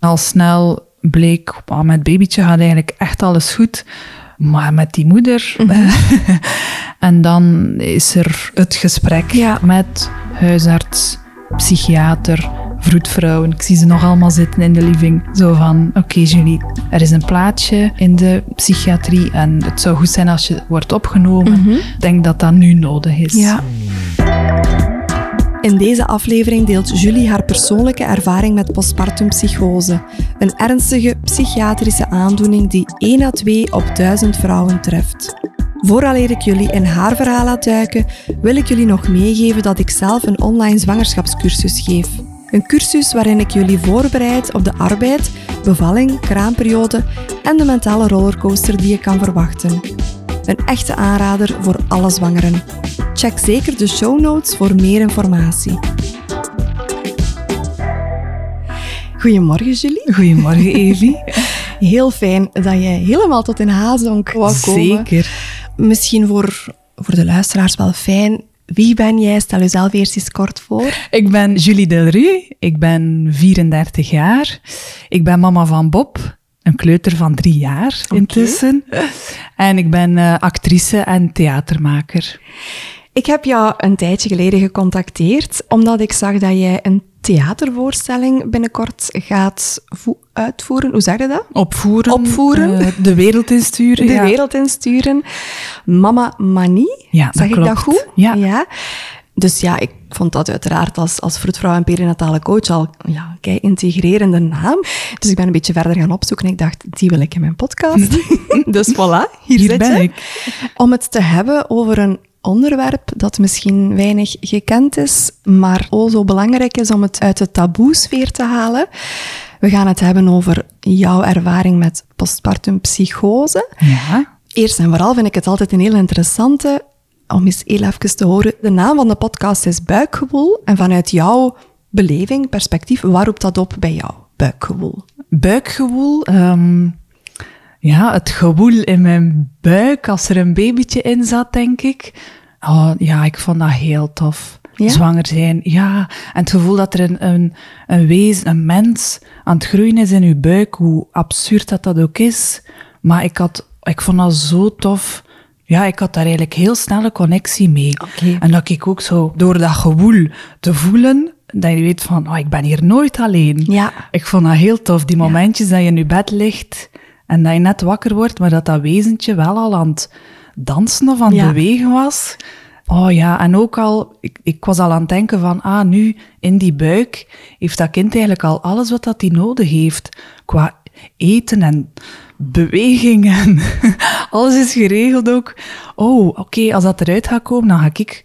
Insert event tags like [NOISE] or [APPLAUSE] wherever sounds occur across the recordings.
Al snel bleek, oh, met het babytje gaat eigenlijk echt alles goed. Maar met die moeder. [LAUGHS] en dan is er het gesprek Ja. met huisarts, psychiater, vroedvrouwen. Ik zie ze nog allemaal zitten in de living. Zo van, oké Julie, er is een plaatsje in de psychiatrie en het zou goed zijn als je wordt opgenomen. Ik denk dat dat nu nodig is. Ja. In deze aflevering deelt Julie haar persoonlijke ervaring met postpartum psychose. Een ernstige psychiatrische aandoening die 1 à 2 op 1000 vrouwen treft. Vooraleer ik jullie in haar verhaal laat duiken, wil ik jullie nog meegeven dat ik zelf een online zwangerschapscursus geef. Een cursus waarin ik jullie voorbereid op de arbeid, bevalling, kraamperiode en de mentale rollercoaster die je kan verwachten. Een echte aanrader voor alle zwangeren. Check zeker de show notes voor meer informatie. Goedemorgen, Julie. Goedemorgen, Evie. [LAUGHS] Heel fijn dat je helemaal tot in Hazonk wou komen. Zeker. Misschien voor, voor de luisteraars wel fijn. Wie ben jij? Stel jezelf eerst eens kort voor. Ik ben Julie Delru, ik ben 34 jaar. Ik ben mama van Bob, een kleuter van drie jaar intussen. En ik ben eh, actrice en theatermaker. Ik heb jou een tijdje geleden gecontacteerd, omdat ik zag dat jij een theatervoorstelling binnenkort gaat vo- uitvoeren. Hoe zeg je dat? Opvoeren. Opvoeren. eh, de wereld insturen. de ja. wereld insturen. Mama Manie, Ja, dat zeg ik dat klopt. goed? Ja. Dus ja, ik vond dat uiteraard als, als vroedvrouw en perinatale coach al ja, kei integrerende naam. Dus ik ben een beetje verder gaan opzoeken en ik dacht, die wil ik in mijn podcast. [LAUGHS] dus voilà, hier, Hier zit ben je. ik. Om het te hebben over een onderwerp dat misschien weinig gekend is, maar o zo belangrijk is om het uit de taboesfeer te halen. We gaan het hebben over jouw ervaring met postpartum psychose. Ja. Eerst en vooral vind ik het altijd een heel interessante om eens heel even te horen. De naam van de podcast is Buikgewoel. En vanuit jouw beleving, perspectief, waar roept dat op bij jou? Buikgewoel. Buikgewoel. ehm, ja, het gewoel in mijn buik als er een babytje in zat, denk ik. Oh, ja, ik vond dat heel tof. Ja? Zwanger zijn, ja. En het gevoel dat er een, een, een wezen, een mens aan het groeien is in uw buik, hoe absurd dat dat ook is. Maar ik, had, ik vond dat zo tof. Ja, ik had daar eigenlijk heel snel een connectie mee. En dat ik ook zo door dat gewoel te voelen, dat je weet van, oh, ik ben hier nooit alleen. Ja. Ik vond dat heel tof, die momentjes dat je in je bed ligt en dat je net wakker wordt, maar dat dat wezentje wel al aan het dansen of aan het Ja. bewegen was. Oh ja, en ook al, ik, ik was al aan het denken van, ah, nu in die buik heeft dat kind eigenlijk al alles wat dat hij nodig heeft. Qua eten en beweging en [LAUGHS] alles is geregeld ook. Oh, oké, als dat eruit gaat komen, dan ga ik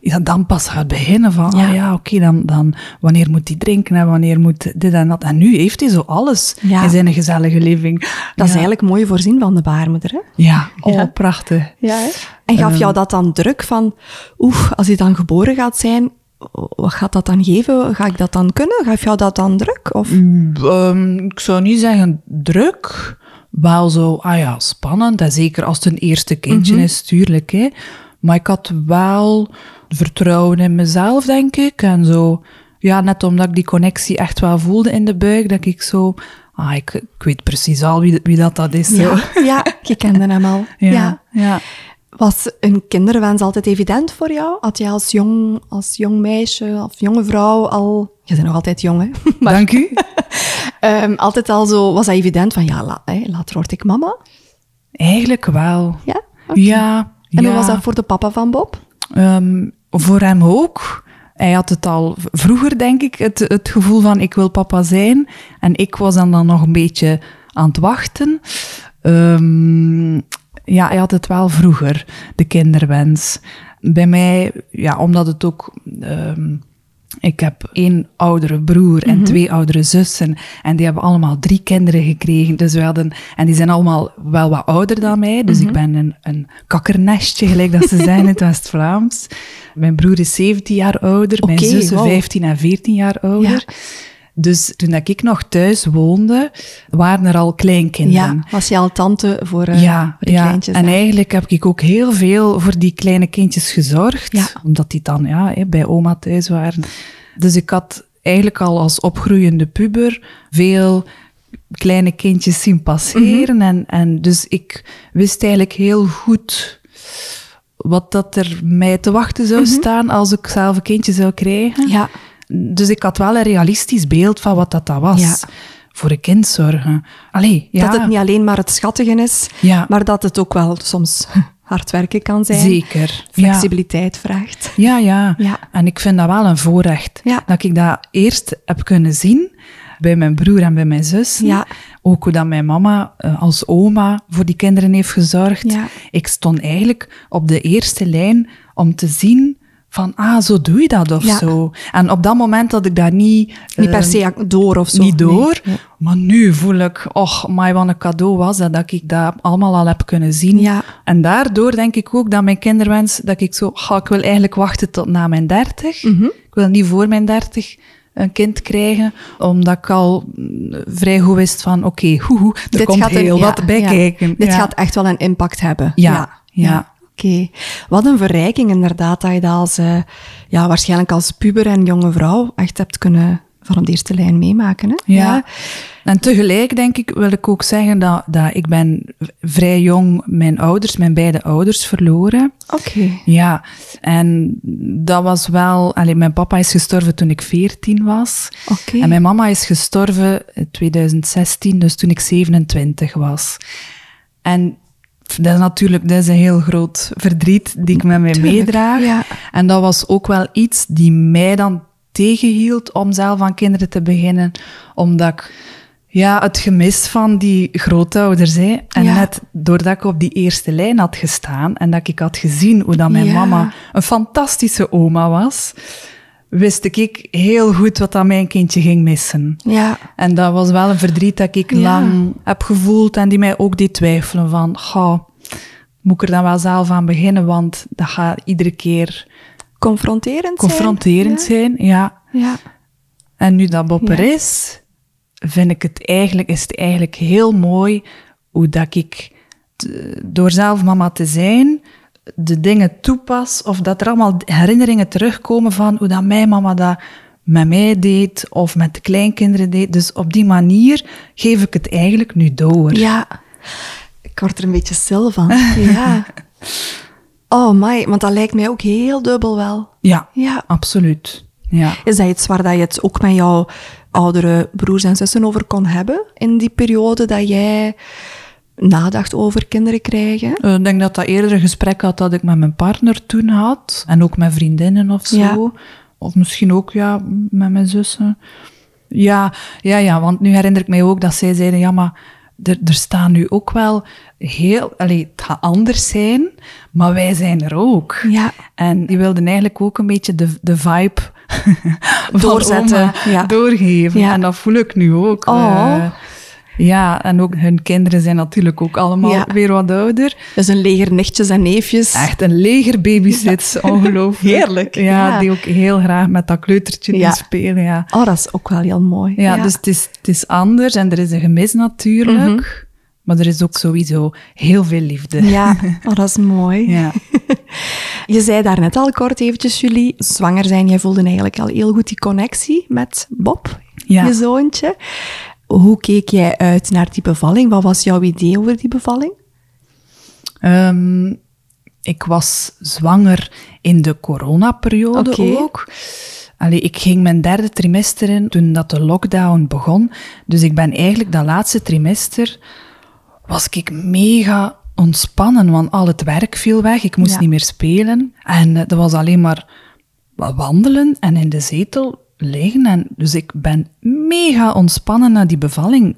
ja, dan pas gaat beginnen van, Ja. ah ja, oké, dan, dan wanneer moet hij drinken en wanneer moet dit en dat. En nu heeft hij zo alles Ja. in zijn gezellige living. Dat is eigenlijk mooi voorzien van de baarmoeder, hè? Ja, oh, prachtig. Ja, En gaf jou dat dan druk van, oeh, als hij dan geboren gaat zijn, wat gaat dat dan geven? Ga ik dat dan kunnen? Gaf jou dat dan druk? Of? Ehm, ik zou niet zeggen druk, wel zo, ah ja, spannend. En zeker als het een eerste kindje Mhm. is, tuurlijk. Hè. Maar ik had wel vertrouwen in mezelf, denk ik. En zo, ja, net omdat ik die connectie echt wel voelde in de buik, dat ik zo, ah, ik, ik weet precies al wie, wie dat, dat is. Ja, ja, je kende hem al. [LAUGHS] Ja, ja. ja. Was een kinderwens altijd evident voor jou? Had je als jong, als jong meisje of jonge vrouw al... Je bent nog altijd jong, hè? [LAUGHS] Maar Dank u. [LAUGHS] ehm, altijd al zo... Was dat evident van, ja, la- hè, later word ik mama? Eigenlijk wel. Ja? Ja. En ja. hoe was dat voor de papa van Bob? Ehm, voor hem ook. Hij had het al vroeger, denk ik, het, het gevoel van ik wil papa zijn. En ik was dan, dan nog een beetje aan het wachten. Ehm, ja, hij had het wel vroeger, de kinderwens. Bij mij, ja, omdat het ook... ehm, ik heb één oudere broer en twee oudere zussen. En die hebben allemaal drie kinderen gekregen. Dus we hadden, en die zijn allemaal wel wat ouder dan mij. Dus ik ben een, een kakkernestje, gelijk dat ze [LAUGHS] zijn in het West-Vlaams. Mijn broer is 17 jaar ouder. mijn zussen wow. 15 en 14 jaar ouder. Dus toen dat ik nog thuis woonde, waren er al kleinkinderen. Ja, was je al tante voor, eh, Ja, voor de ja. kleintjes? en hè? eigenlijk heb ik ook heel veel voor die kleine kindjes gezorgd. Ja. Omdat die dan ja, bij oma thuis waren. Dus ik had eigenlijk al als opgroeiende puber veel kleine kindjes zien passeren. Mhm. en, en dus ik wist eigenlijk heel goed wat dat er mij te wachten zou staan als ik zelf een kindje zou krijgen. Mhm. Ja. Dus ik had wel een realistisch beeld van wat dat, dat was. Ja. Voor een kind zorgen. Allee, ja. Dat het niet alleen maar het schattigen is, Ja. maar dat het ook wel soms [LAUGHS] hard werken kan zijn. Zeker. Flexibiliteit vraagt. Ja, ja. Ja. En ik vind dat wel een voorrecht. Ja. Dat ik dat eerst heb kunnen zien bij mijn broer en bij mijn zus. Ook hoe dat mijn mama eh, als oma voor die kinderen heeft gezorgd. Ik stond eigenlijk op de eerste lijn om te zien van, ah, zo doe je dat of Ja. zo. En op dat moment had ik daar niet... Niet per eh, se door of zo. niet door. Nee. Maar nu voel ik, och, my, wat een cadeau was dat, dat ik dat allemaal al heb kunnen zien. Ja. En daardoor denk ik ook dat mijn kinderwens, dat ik zo, ga ik wil eigenlijk wachten tot na mijn dertig. Mhm. Ik wil niet voor mijn dertig een kind krijgen, omdat ik al mm, vrij goed wist van, oké, hoehoe, er komt een- heel wat bij kijken. Dit gaat echt wel een impact hebben. Ja, ja. Oké. Wat een verrijking inderdaad dat je dat als, eh, ja, waarschijnlijk als puber en jonge vrouw echt hebt kunnen van op de eerste lijn meemaken. Hè? Ja. En tegelijk denk ik, wil ik ook zeggen dat, dat ik ben vrij jong mijn ouders, mijn beide ouders verloren. Oké. Ja, en dat was wel... Allee, mijn papa is gestorven toen ik 14 was. Oké. En mijn mama is gestorven in 2016, dus toen ik 27 was. En dat is natuurlijk dat is een heel groot verdriet die ik met mij Tuurlijk, meedraag. ja. En dat was ook wel iets die mij dan tegenhield om zelf aan kinderen te beginnen. Omdat ik ja, het gemis van die grootouders. Hè. En Ja. net doordat ik op die eerste lijn had gestaan en dat ik had gezien hoe dat mijn Ja. mama een fantastische oma was, wist ik heel goed wat dat mijn kindje ging missen. Ja. En dat was wel een verdriet dat ik Ja. lang heb gevoeld en die mij ook deed twijfelen van, ga, moet ik er dan wel zelf aan beginnen, want dat gaat iedere keer Confronterend confronterend zijn. zijn. Ja. Ja. En nu dat Bob er is, vind ik het eigenlijk, is het eigenlijk heel mooi hoe dat ik t- door zelf mama te zijn, de dingen toepas, of dat er allemaal herinneringen terugkomen van hoe dat mijn mama dat met mij deed, of met de kleinkinderen deed. Dus op die manier geef ik het eigenlijk nu door. Ja. Ik word er een beetje stil van. [LAUGHS] ja. Oh my, want dat lijkt mij ook heel dubbel wel. Ja, Ja. absoluut. Ja. Is dat iets waar dat je het ook met jouw oudere broers en zussen over kon hebben? In die periode dat jij nadacht over kinderen krijgen? Eh, Ik denk dat dat eerder een gesprek had dat ik met mijn partner toen had. En ook met vriendinnen of zo. Ja. Of misschien ook ja, met mijn zussen. Ja, ja, ja, want nu herinner ik mij ook dat zij zeiden, ja, maar er, er staan nu ook wel heel... Allee, het gaat anders zijn, maar wij zijn er ook. Ja. En die wilden eigenlijk ook een beetje de, de vibe [LAUGHS] Doorzetten, ja. doorgeven. Ja. En dat voel ik nu ook. Oh. Eh, ja, en ook hun kinderen zijn natuurlijk ook allemaal Ja. weer wat ouder. Dus een leger nichtjes en neefjes. Echt een leger babysits, ongelooflijk. [LAUGHS] Heerlijk, Ja, ja. die ook heel graag met dat kleutertje Ja. spelen, ja. Oh, dat is ook wel heel mooi. Ja, dus het is, het is anders en er is een gemis natuurlijk. Maar er is ook sowieso heel veel liefde. Mhm. Ja, [LAUGHS] oh, dat is mooi. Ja. [LAUGHS] Je zei daarnet al kort eventjes, jullie zwanger zijn. Jij voelde eigenlijk al heel goed die connectie met Bob, Ja. je zoontje. Hoe keek jij uit naar die bevalling? Wat was jouw idee over die bevalling? Ehm, ik was zwanger in de coronaperiode Oké. ook. Allee, ik ging mijn derde trimester in toen dat de lockdown begon. Dus ik ben eigenlijk dat laatste trimester was ik mega ontspannen, want al het werk viel weg. Ik moest Ja. niet meer spelen. En eh, dat was alleen maar wandelen en in de zetel liggen. En dus ik ben mega ontspannen naar die bevalling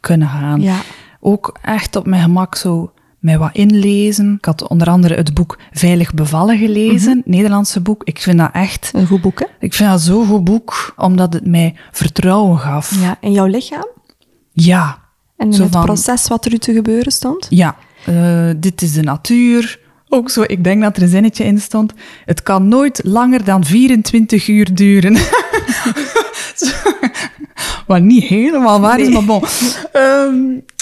kunnen gaan. Ja. Ook echt op mijn gemak zo mij wat inlezen. Ik had onder andere het boek Veilig bevallen gelezen, Nederlandse boek. Ik vind dat echt... Een goed boek, hè? Ik vind dat zo'n goed boek, omdat het mij vertrouwen gaf. Ja. En jouw lichaam? Ja. En in Zo het van- proces wat er u te gebeuren stond? Ja, eh, dit is de natuur. Ook zo, ik denk dat er een zinnetje in stond. Het kan nooit langer dan 24 uur duren. [LAUGHS] Wat niet helemaal waar is, Nee. maar bon. Ehm,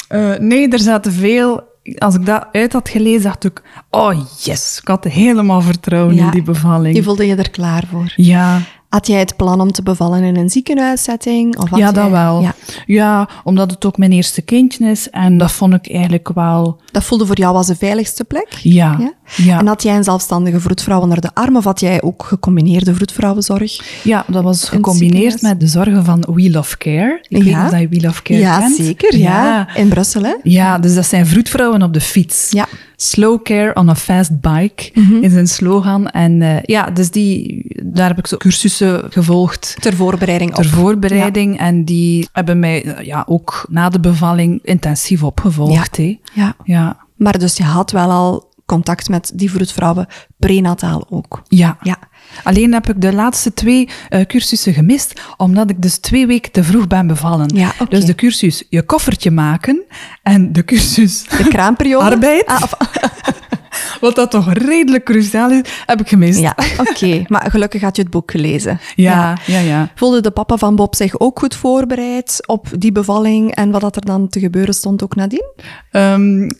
eh, nee, er zaten veel... Als ik dat uit had gelezen, dacht ik... Oh, yes. Ik had helemaal vertrouwen Ja. in die bevalling. Je voelde je er klaar voor. Ja, Had jij het plan om te bevallen in een ziekenhuissetting? Of Ja, dat jij- wel. Ja. Ja. omdat het ook mijn eerste kindje is. En dat vond ik eigenlijk wel... Dat voelde voor jou als de veiligste plek? Ja, Ja? ja. En had jij een zelfstandige vroedvrouw onder de arm of had jij ook gecombineerde vroedvrouwenzorg? Ja, dat was gecombineerd met de zorgen van We Love Care. Ik weet Ja. dat je We Love Care ja, kent. zeker. Ja. In Brussel, hè? Ja, dus dat zijn vroedvrouwen op de fiets. Ja. Mhm. Slow care on a fast bike is een slogan. En eh, ja, dus die, daar heb ik zo cursussen gevolgd Ter voorbereiding ter op. voorbereiding. En die hebben mij eh, ja, ook na de bevalling intensief opgevolgd. hè. Ja. Ja. Maar dus je had wel al contact met die vroedvrouwen, prenataal ook. Ja. Ja. Alleen heb ik de laatste twee eh, cursussen gemist, omdat ik dus twee weken te vroeg ben bevallen. Ja. Dus de cursus je koffertje maken en de cursus [LAUGHS] De kraamperiode? arbeid, Ah, of- [LAUGHS] wat dat toch redelijk cruciaal is, heb ik gemist. ja, [LAUGHS] oké. Maar gelukkig had je het boek gelezen. ja, ja. ja. Voelde de papa van Bob zich ook goed voorbereid op die bevalling en wat dat er dan te gebeuren stond ook nadien? Ehm,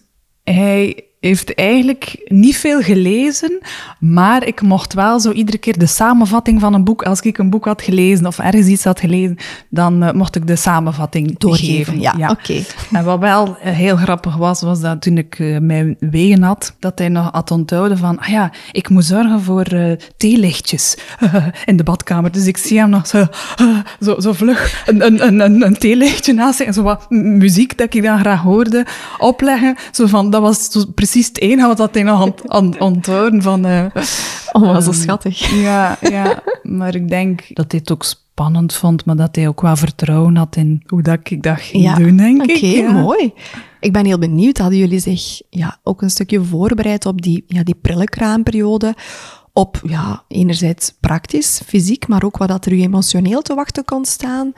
hij heeft eigenlijk niet veel gelezen, maar ik mocht wel zo iedere keer de samenvatting van een boek, als ik een boek had gelezen of ergens iets had gelezen, dan eh, mocht ik de samenvatting Doorgeven, geven. ja, oké. [LAUGHS] En wat wel eh, heel grappig was, was dat toen ik eh, mijn wegen had, dat hij nog had onthouden van, ah ja, ik moet zorgen voor theelichtjes [LAUGHS] in de badkamer. Dus ik zie hem nog zo, [LAUGHS] zo, zo vlug een, een, een, een, een theelichtje naast zich en zo wat muziek dat ik dan graag hoorde opleggen. Zo van, dat was zo precies het enige wat dat hij nog aan, aan onthouden van... eh, Oh, zo ehm, schattig. Ja, ja, maar ik denk dat hij het ook spannend vond, maar dat hij ook wel vertrouwen had in hoe dat ik dat ging doen, denk Oké, ik. ja. mooi. Ik ben heel benieuwd, hadden jullie zich ja, ook een stukje voorbereid op die, ja, die prille kraamperiode? Op, ja, enerzijds praktisch, fysiek, maar ook wat dat er u emotioneel te wachten kon staan?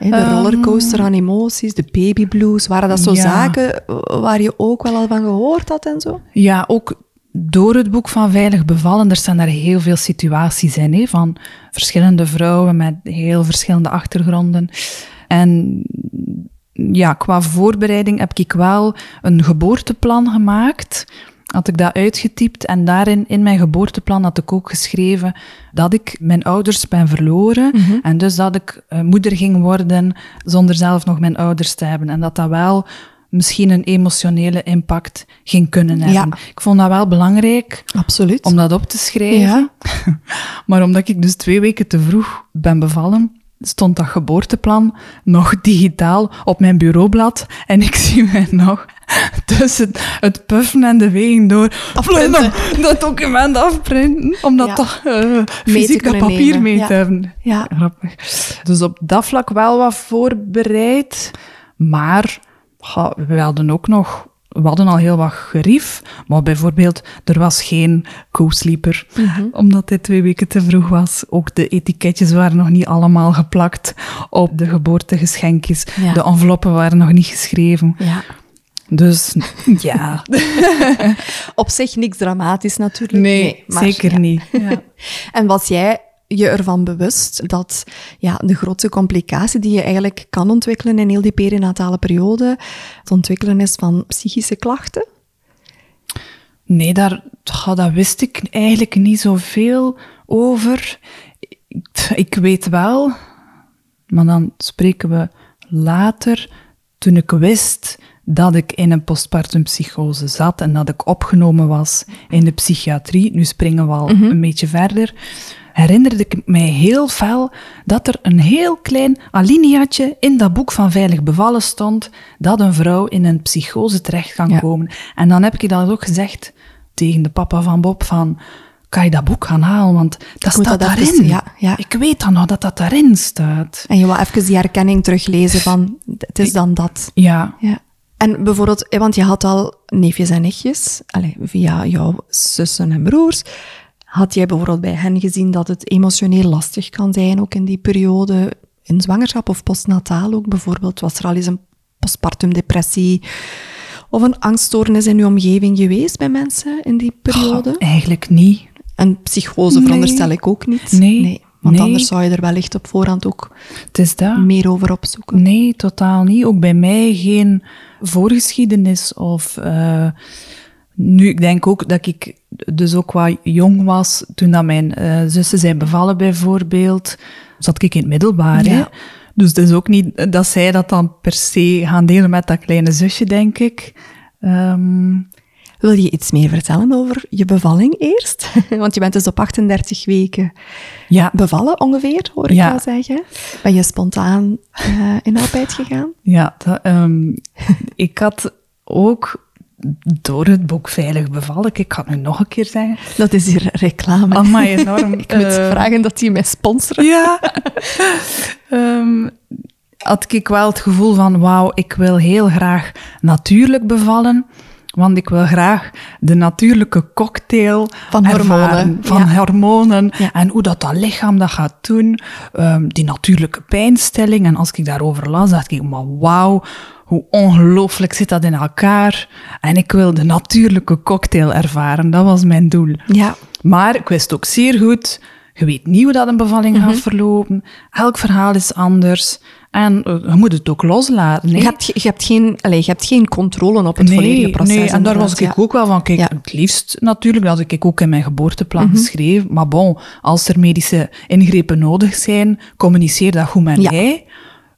Hè, de Ehm. rollercoaster aan emoties, de baby blues, waren dat zo Ja. zaken eh, waar je ook wel al van gehoord had en zo? Ja, ook door het boek van Veilig Bevallen, er staan daar heel veel situaties in, hè, van verschillende vrouwen met heel verschillende achtergronden. En ja, qua voorbereiding heb ik wel een geboorteplan gemaakt. Had ik dat uitgetypt en daarin, in mijn geboorteplan, had ik ook geschreven dat ik mijn ouders ben verloren. En dus dat ik eh, moeder ging worden zonder zelf nog mijn ouders te hebben. En dat dat wel misschien een emotionele impact ging kunnen hebben. Ja. Ik vond dat wel belangrijk Absoluut. om dat op te schrijven. Ja. [LAUGHS] maar omdat ik dus twee weken te vroeg ben bevallen, stond dat geboorteplan nog digitaal op mijn bureaublad. En ik [LAUGHS] zie mij nog [LAUGHS] tussen het puffen en de wegen door Afprinten. dat, dat document afprinten, om dat Ja. toch eh, fysiek dat papier nemen, mee ja. te hebben. Ja. Grappig. Dus op dat vlak wel wat voorbereid, maar we hadden ook nog... We hadden al heel wat gerief, maar bijvoorbeeld, er was geen co-sleeper, Mhm. omdat hij twee weken te vroeg was. Ook de etiketjes waren nog niet allemaal geplakt op de geboortegeschenkjes. Ja. De enveloppen waren nog niet geschreven. Ja. Dus [LAUGHS] ja, Op zich niks dramatisch natuurlijk. nee, maar, zeker ja. niet. Ja. [LAUGHS] En was jij je ervan bewust dat ja, de grootste complicatie die je eigenlijk kan ontwikkelen in heel die perinatale periode, het ontwikkelen is van psychische klachten? Nee, daar, dat wist ik eigenlijk niet zoveel over. Ik, ik weet wel, maar dan spreken we later, toen ik wist dat ik in een postpartum psychose zat en dat ik opgenomen was in de psychiatrie, nu springen we al een beetje verder, herinnerde ik mij heel fel dat er een heel klein alineaatje in dat boek van Veilig Bevallen stond, dat een vrouw in een psychose terecht kan Ja. komen. En dan heb ik dat ook gezegd tegen de papa van Bob van, kan je dat boek gaan halen, want dat staat dat daarin. even- ja, ja. Ik weet dan nog dat dat daarin staat. En je wou even die herkenning teruglezen van, het is dan dat. Ja, Ja. En bijvoorbeeld, eh, want je had al neefjes en nichtjes, allee, via jouw zussen en broers. Had jij bijvoorbeeld bij hen gezien dat het emotioneel lastig kan zijn, ook in die periode, in zwangerschap of postnataal ook bijvoorbeeld? Was er al eens een postpartum depressie of een angststoornis in uw omgeving geweest bij mensen in die periode? Eigenlijk niet. Een psychose Nee. veronderstel ik ook niet. Nee. Want Nee. anders zou je er wellicht op voorhand ook Het is dat. meer over opzoeken. Nee, totaal niet. Ook bij mij geen voorgeschiedenis of eh, Nu, ik denk ook dat ik dus ook wat jong was toen dat mijn eh, zussen zijn bevallen bijvoorbeeld. Zat ik in het middelbaar, hè. Ja. Dus het is ook niet dat zij dat dan per se gaan delen met dat kleine zusje, denk ik. Ehm, Wil je iets meer vertellen over je bevalling eerst? [LAUGHS] Want je bent dus op 38 weken ja, bevallen ongeveer, hoor ik Ja. wel zeggen. Ben je spontaan eh, in arbeid gegaan? ja dat, ehm, [LAUGHS] ik had ook door het boek Veilig bevallen, ik kan het nu nog een keer zeggen, Dat is hier reclame. Amai, enorm. [LAUGHS] ik moet eh, vragen dat die mij sponsoren. Ja. Ehm, had ik wel het gevoel van, wauw, ik wil heel graag natuurlijk bevallen. Want ik wil graag de natuurlijke cocktail Van hormonen, ervaren, van ja. hormonen Ja. en hoe dat, dat lichaam dat gaat doen. Ehm, die natuurlijke pijnstilling. En als ik daarover las, dacht ik, maar wauw, hoe ongelooflijk zit dat in elkaar. En ik wil de natuurlijke cocktail ervaren. Dat was mijn doel. Ja, Maar ik wist ook zeer goed, je weet niet hoe dat een bevalling gaat verlopen. Elk verhaal is anders. En eh, je moet het ook loslaten. je, Nee? hebt, ge- je, hebt geen, allez, je hebt geen controle op het volledige proces. Nee, en daar was ik ja. ook wel van. Kijk, Ja. het liefst natuurlijk, dat ik ook in mijn geboorteplan Mhm. geschreven. Maar bon, als er medische ingrepen nodig zijn, communiceer dat goed met Ja. mij.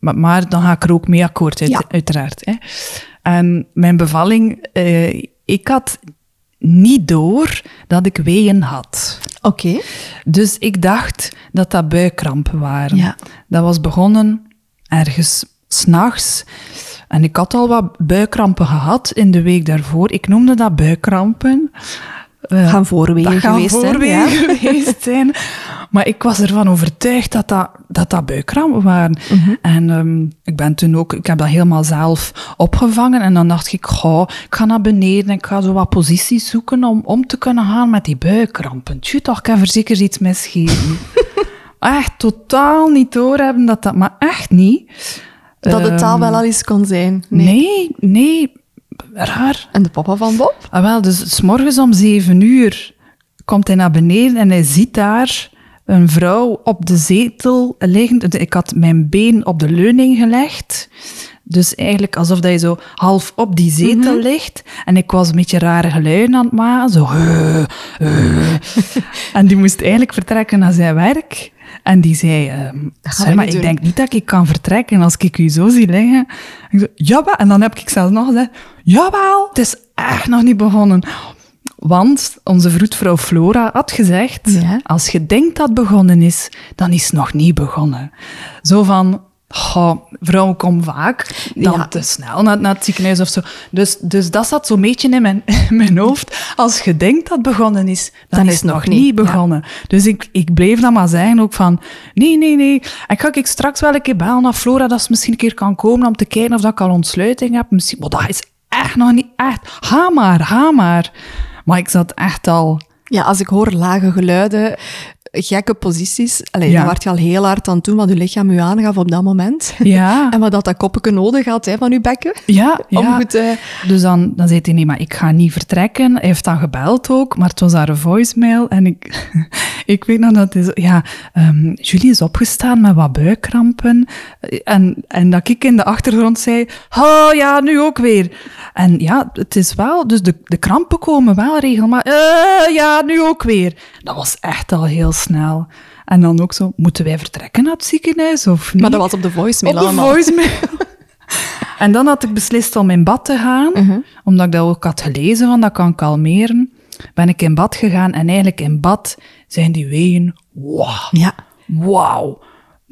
Maar, maar dan ga ik er ook mee akkoord, uit, uiteraard. Hè. En mijn bevalling, eh, ik had niet door dat ik weeën had. Oké. Dus ik dacht dat dat buikkrampen waren. Ja. Dat was begonnen ergens s'nachts. En ik had al wat buikkrampen gehad in de week daarvoor. Ik noemde dat buikkrampen. Eh, Gaan voorwegen dat gaan geweest zijn, voorwegen ja. [LAUGHS] geweest zijn. Maar ik was ervan overtuigd dat dat, dat, dat buikkrampen waren. Mhm. En ehm, ik ben toen ook, ik heb dat helemaal zelf opgevangen. En dan dacht ik, goh, ik ga naar beneden en ik ga zo wat posities zoeken om om te kunnen gaan met die buikkrampen. Tjoe, toch, ik heb er zeker iets misgegeven. [LAUGHS] echt totaal niet doorhebben dat dat, maar echt niet. Dat het taal Ehm, wel al eens kon zijn. Nee, nee, raar. En de papa van Bob? Ah, wel, dus s morgens om zeven uur komt hij naar beneden en hij ziet daar een vrouw op de zetel liggend. Ik had mijn been op de leuning gelegd. Dus eigenlijk alsof dat je zo half op die zetel ligt. En ik was een beetje rare geluiden aan het maken. Zo... "Huh, huh." en die moest eigenlijk vertrekken naar zijn werk. En die zei... ehm gaat "Zeg hij maar, ik doen." denk niet dat ik kan vertrekken als ik u zo zie liggen. Ik zo, jawel. En dan heb ik zelfs nog gezegd, jawel, het is echt nog niet begonnen. Want onze vroedvrouw Flora had gezegd, Ja. als je denkt dat het begonnen is, dan is het nog niet begonnen. Zo van, goh, vrouwen komen vaak dan Ja. te snel naar, naar het ziekenhuis of zo. Dus, dus dat zat zo'n beetje in mijn, [LAUGHS] in mijn hoofd. Als je denkt dat het begonnen is, dan, is het nog niet ja. begonnen. Dus ik, ik bleef dan maar zeggen ook van, nee, nee, nee. En ga ik straks wel een keer bellen naar Flora, dat ze misschien een keer kan komen om te kijken of dat ik al ontsluiting heb. Misschien, maar dat is echt nog niet echt. Ga maar, ga maar. Maar ik zat echt al... Ja, als ik hoor lage geluiden, gekke posities, allee, Ja. dan word je al heel hard aan toe wat je lichaam je aangaf op dat moment. Ja, [LAUGHS] En wat dat, dat koppetje nodig had hè, van je bekken. ja, Om ja. goed, eh, Dus dan, dan zei hij, nee, maar ik ga niet vertrekken. Hij heeft dan gebeld ook, maar het was haar voicemail. En ik, [LAUGHS] ik weet nog dat zo, ja, ehm, Julie is opgestaan met wat buikkrampen. En, en dat ik in de achtergrond zei, oh ja, nu ook weer. En ja, het is wel, dus de, de krampen komen wel regelmatig. Eh, ja, nu ook weer. Dat was echt al heel snel. En dan ook zo, moeten wij vertrekken naar het ziekenhuis of niet? maar dat was op de voicemail Op de allemaal. voicemail. [LAUGHS] en dan had ik beslist om in bad te gaan, Mhm. omdat ik dat ook had gelezen, van dat kan kalmeren. Ben ik in bad gegaan en eigenlijk in bad zijn die weeën, wauw, Ja. wauw,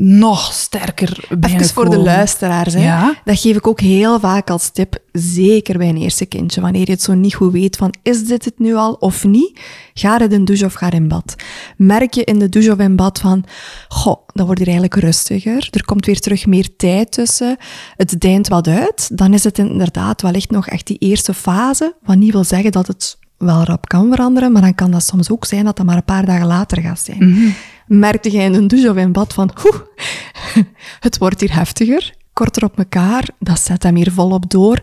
nog sterker Even voor de luisteraars. Hè. Ja. Dat geef ik ook heel vaak als tip, zeker bij een eerste kindje. Wanneer je het zo niet goed weet van, is dit het nu al of niet? Ga in de douche of ga in bad. Merk je in de douche of in bad van, goh, dan wordt hier eigenlijk rustiger. Er komt weer terug meer tijd tussen. Het deint wat uit. Dan is het inderdaad wellicht nog echt die eerste fase. Wat niet wil zeggen dat het wel rap kan veranderen, maar dan kan dat soms ook zijn dat dat maar een paar dagen later gaat zijn. Merkte jij in een douche of in bad van, oeh, [LAUGHS] het wordt hier heftiger, korter op elkaar, dat zet hem hier volop door,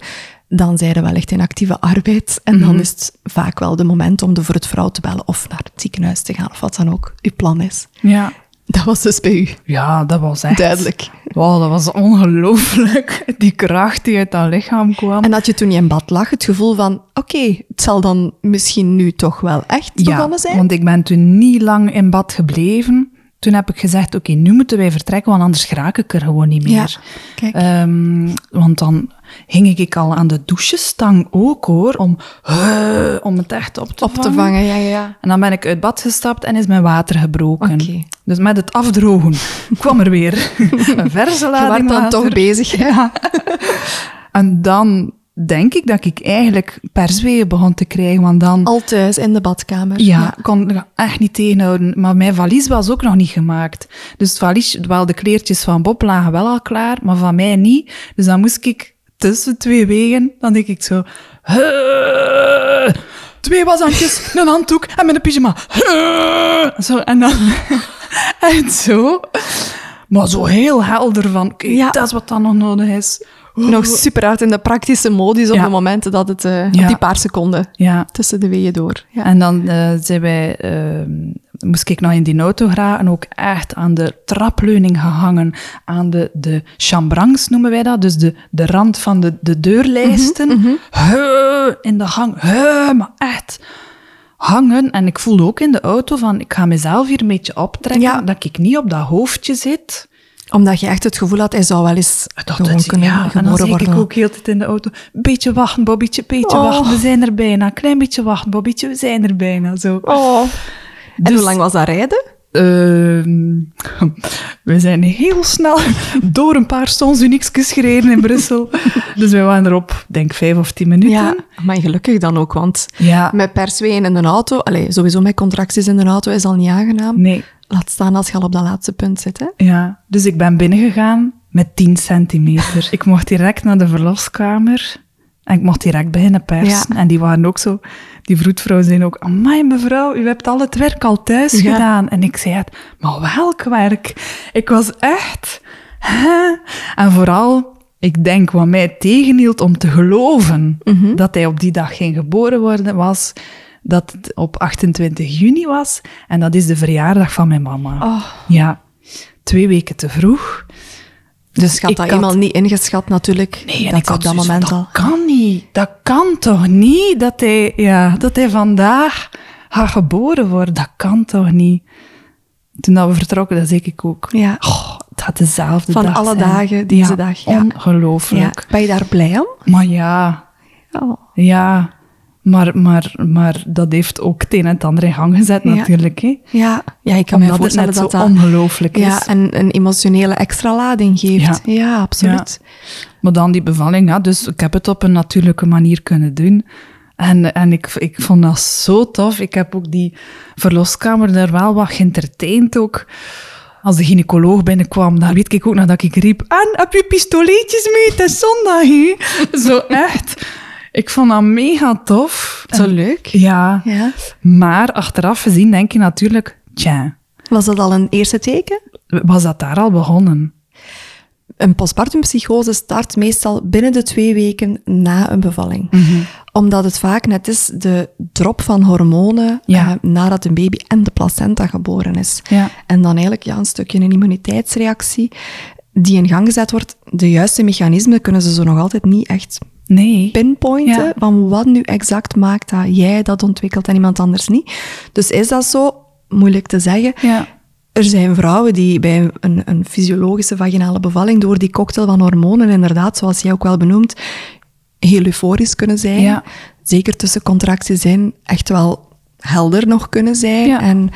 dan zijn we wellicht in actieve arbeid. En dan is het vaak wel de moment om de voor het vrouw te bellen of naar het ziekenhuis te gaan, of wat dan ook uw plan is. Ja, Dat was dus bij u. Ja, dat was echt... Duidelijk. Wow, dat was ongelooflijk. [LAUGHS] Die kracht die uit dat lichaam kwam. En had je toen je in bad lag het gevoel van, oké, het zal dan misschien nu toch wel echt begonnen zijn? want ik ben toen niet lang in bad gebleven. Toen heb ik gezegd, oké, nu moeten wij vertrekken, want anders raak ik er gewoon niet meer. Ja, kijk. Ehm, want dan hing ik al aan de douchestang ook, hoor, om, eh, om het echt op te Op te vangen, ja, ja. En dan ben ik uit bad gestapt en is mijn water gebroken. Dus met het afdrogen [LAUGHS] kwam er weer [LAUGHS] een verse Je lading werd dan water. toch bezig. Ja. [LAUGHS] en dan denk ik dat ik eigenlijk persweeën begon te krijgen, want dan... Al thuis in de badkamer. Ja, ik kon echt niet tegenhouden. Maar mijn valies was ook nog niet gemaakt. Dus het valies, wel de kleertjes van Bob lagen wel al klaar, maar van mij niet. Dus dan moest ik tussen twee wegen, dan denk ik zo... "Huh, Twee washandjes, [LAUGHS] een handdoek en met een pyjama. Zo, en dan... [LAUGHS] echt zo. Maar zo heel helder van, Ja. dat is wat dan nog nodig is. Nog super hard in de praktische modus op Ja. de momenten dat het, eh, Ja. op die paar seconden tussen de weeën door. Ja. En dan eh, zijn wij, eh, moest ik nog in die auto geraken, ook echt aan de trapleuning gehangen, aan de, de chambrangs noemen wij dat, dus de, de rand van de, de deurlijsten. Heu, in de gang, heu, maar echt hangen. En ik voelde ook in de auto van, ik ga mezelf hier een beetje optrekken, Ja. dat ik niet op dat hoofdje zit. Omdat je echt het gevoel had, hij zou wel eens Dat het- kunnen ja, en dan worden. ik ook heel tijd in de auto, beetje wachten, Bobbytje, beetje Oh. wachten, we zijn er bijna. Klein beetje wachten, Bobbytje, we zijn er bijna. Zo. Oh. En Dus- hoe lang was dat rijden? Ehm, [LAUGHS] we zijn heel snel door een paar Sons Uniekjes gereden in Brussel. [LAUGHS] dus we waren erop, denk vijf of tien minuten. Ja, maar gelukkig dan ook, want Ja. met persweeën in de auto, allez, sowieso met contracties in de auto is al niet aangenaam. Nee, Laat staan als je al op dat laatste punt zit. Hè? ja. Dus ik ben binnengegaan met 10 centimeter. ik mocht direct naar de verloskamer. En ik mocht direct beginnen persen. En die waren ook zo... Die vroedvrouw zei ook... Amai, mevrouw, u hebt al het werk al thuis Ja. gedaan. En ik zei het, maar welk werk? Ik was echt... Hè? En vooral... Ik denk wat mij tegenhield om te geloven dat hij op die dag geen geboren worden was, dat het op 28 juni was. En dat is de verjaardag van mijn mama. Oh. Ja, twee weken te vroeg. Dus je had ik dat had- eenmaal niet ingeschat natuurlijk. Nee, en dat ik had op dat zoiets moment van, al... dat kan niet. Dat kan toch niet dat hij, ja, dat hij vandaag gaat geboren worden. Dat kan toch niet. Toen dat we vertrokken, dat zei ik ook. Ja. Oh, het gaat dezelfde Van dag alle zijn. dagen, deze Ja, dag, ja. Ongelooflijk. Ja. Ben je daar blij om? Maar ja, Oh. ja. Maar, maar, maar dat heeft ook het een en het ander in gang gezet Ja. natuurlijk. Hè? Ja. ja, ik kan me Omdat het voorstellen dat dat ongelooflijk is. ja, een, een emotionele extra lading geeft. Ja, Ja. absoluut. Maar dan die bevalling, ja, dus ik heb het op een natuurlijke manier kunnen doen. En, en ik, ik vond dat zo tof. Ik heb ook die verloskamer daar wel wat geëntertaind ook. Als de gynaecoloog binnenkwam, dan weet ik ook nog dat ik riep... En, heb je pistoletjes mee? Het is zondag, hè? [LAUGHS] Zo echt. Ik vond dat mega tof. Zo En- leuk. Ja. Ja. Maar achteraf gezien denk je natuurlijk... Tja, Was dat al een eerste teken? was dat daar al begonnen? Een postpartumpsychose start meestal binnen de twee weken na een bevalling. Mhm. Omdat het vaak net is de drop van hormonen Ja. eh, nadat een baby en de placenta geboren is. Ja. En dan eigenlijk ja, een stukje een immuniteitsreactie die in gang gezet wordt. De juiste mechanismen kunnen ze zo nog altijd niet echt Nee. pinpointen Ja. van wat nu exact maakt dat jij dat ontwikkelt en iemand anders niet. Dus is dat zo? Moeilijk te zeggen. Ja. Er zijn vrouwen die bij een, een fysiologische vaginale bevalling door die cocktail van hormonen, inderdaad, zoals jij ook wel benoemt, heel euforisch kunnen zijn. Ja. Zeker tussen contracties zijn, echt wel helder nog kunnen zijn Ja. en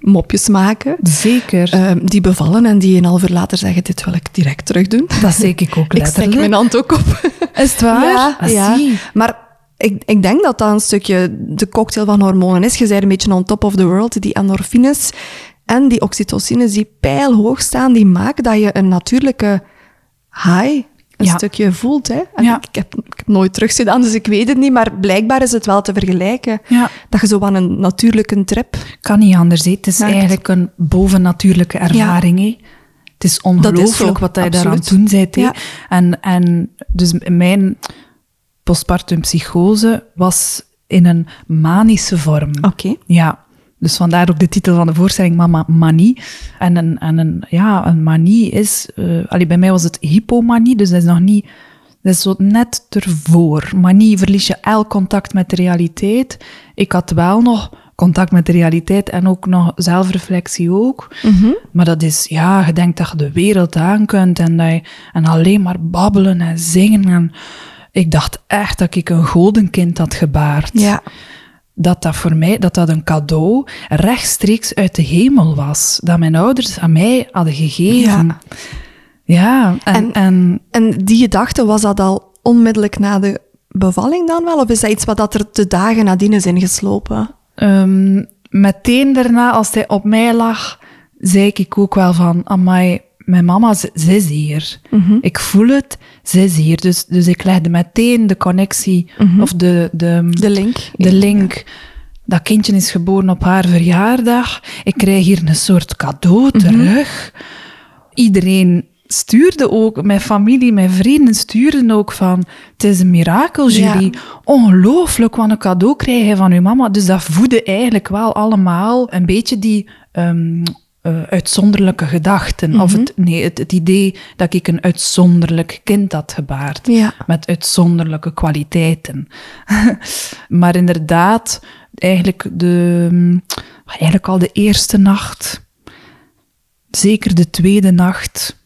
mopjes maken. Zeker. Ehm, die bevallen en die een half uur later zeggen, dit wil ik direct terug doen. dat zeg ik ook [LAUGHS] Ik letterlijk. steek mijn hand ook op. [LAUGHS] Is het waar? Ja, Ah, ja. maar ik, ik denk dat dat een stukje de cocktail van hormonen is. Je bent een beetje on top of the world. Die endorfines en die oxytocines die pijlhoog staan, die maken dat je een natuurlijke high een Ja. stukje voelt. Hè? En Ja. ik, heb, ik heb nooit teruggedaan, dus ik weet het niet. Maar blijkbaar is het wel te vergelijken. Ja. Dat je zo aan een natuurlijke trip... Kan niet anders. hè. Het is eigenlijk een bovennatuurlijke ervaring. hè. Het is ongelooflijk wat hij daaraan doen bent. hè. En, en dus mijn postpartum psychose was in een manische vorm. Oké. Ja. Dus vandaar ook de titel van de voorstelling Mama Manie. En een, en een, ja, een manie is... Uh, allee, bij mij was het hypomanie, dus dat is nog niet... Dat is zo net ervoor. Manie verlies je elk contact met de realiteit. Ik had wel nog contact met de realiteit en ook nog zelfreflectie ook. Maar dat is, ja, je denkt dat je de wereld aan kunt en, dat je, en alleen maar babbelen en zingen. En ik dacht echt dat ik een godenkind had gebaard. Ja. Dat dat voor mij, dat dat een cadeau rechtstreeks uit de hemel was. Dat mijn ouders aan mij hadden gegeven. Ja. Ja, en, En- en En die gedachte, was dat al onmiddellijk na de bevalling dan wel? Of is dat iets wat dat er de dagen nadien is ingeslopen? Ehm, meteen daarna, als hij op mij lag, zei ik ook wel van, amai, mijn mama, ze, is hier. Ik voel het, ze is hier. Dus, dus ik legde meteen de connectie, of de, de, De link. de link. Dat kindje is geboren op haar verjaardag. Ik krijg hier een soort cadeau terug. Iedereen stuurde ook, mijn familie, mijn vrienden stuurden ook van, het is een mirakel, Ja. Julie. Ongelooflijk, wat een cadeau krijg je van uw mama. Dus dat voedde eigenlijk wel allemaal een beetje die ehm, eh, uitzonderlijke gedachten. Of het, nee, het, het idee dat ik een uitzonderlijk kind had gebaard Ja. met uitzonderlijke kwaliteiten. [LAUGHS] maar inderdaad, eigenlijk, de, eigenlijk al de eerste nacht, zeker de tweede nacht,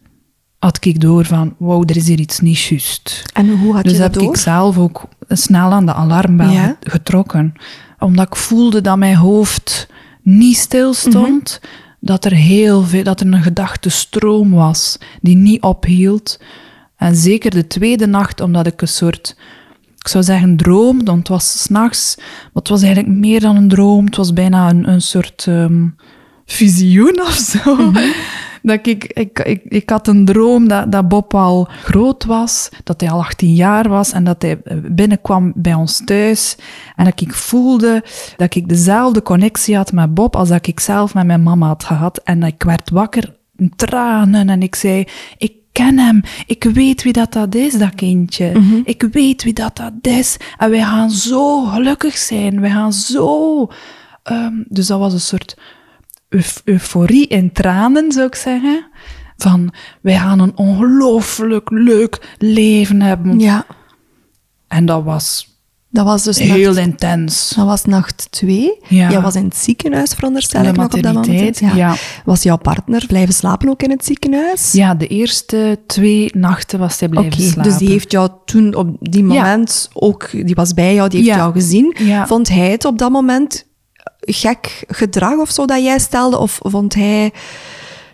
had ik door van, wow, er is hier iets niet juist. En hoe had Dus je dat heb door? ik zelf ook snel aan de alarmbel Ja. getrokken. Omdat ik voelde dat mijn hoofd niet stil stond. Mhm. Dat er heel veel, dat er een gedachtenstroom was die niet ophield. En zeker de tweede nacht, omdat ik een soort, ik zou zeggen droom, want het was s'nachts, maar het was eigenlijk meer dan een droom. Het was bijna een, een soort ehm, visioen of zo. Mhm. [LAUGHS] Dat ik, ik, ik, ik had een droom dat, dat Bob al groot was, dat hij al 18 jaar was en dat hij binnenkwam bij ons thuis. En dat ik voelde dat ik dezelfde connectie had met Bob als dat ik zelf met mijn mama had gehad. En ik werd wakker, in tranen, en ik zei, ik ken hem. Ik weet wie dat, dat is, dat kindje. Ik weet wie dat, dat is. En wij gaan zo gelukkig zijn. Wij gaan zo... ehm, dus dat was een soort euf- euforie in tranen, zou ik zeggen. Van, wij gaan een ongelooflijk leuk leven hebben. Ja, En dat was dat was dus heel nacht, intens. dat was nacht twee. Ja. Jij was in het ziekenhuis, veronderstel De ik nog op dat moment. ja. Was jouw partner blijven slapen ook in het ziekenhuis? Ja, de eerste twee nachten was hij blijven slapen. dus die heeft jou toen op die moment ook, die was bij jou, die heeft jou gezien. Ja. Vond hij het op dat moment gek gedrag of zo dat jij stelde? Of vond hij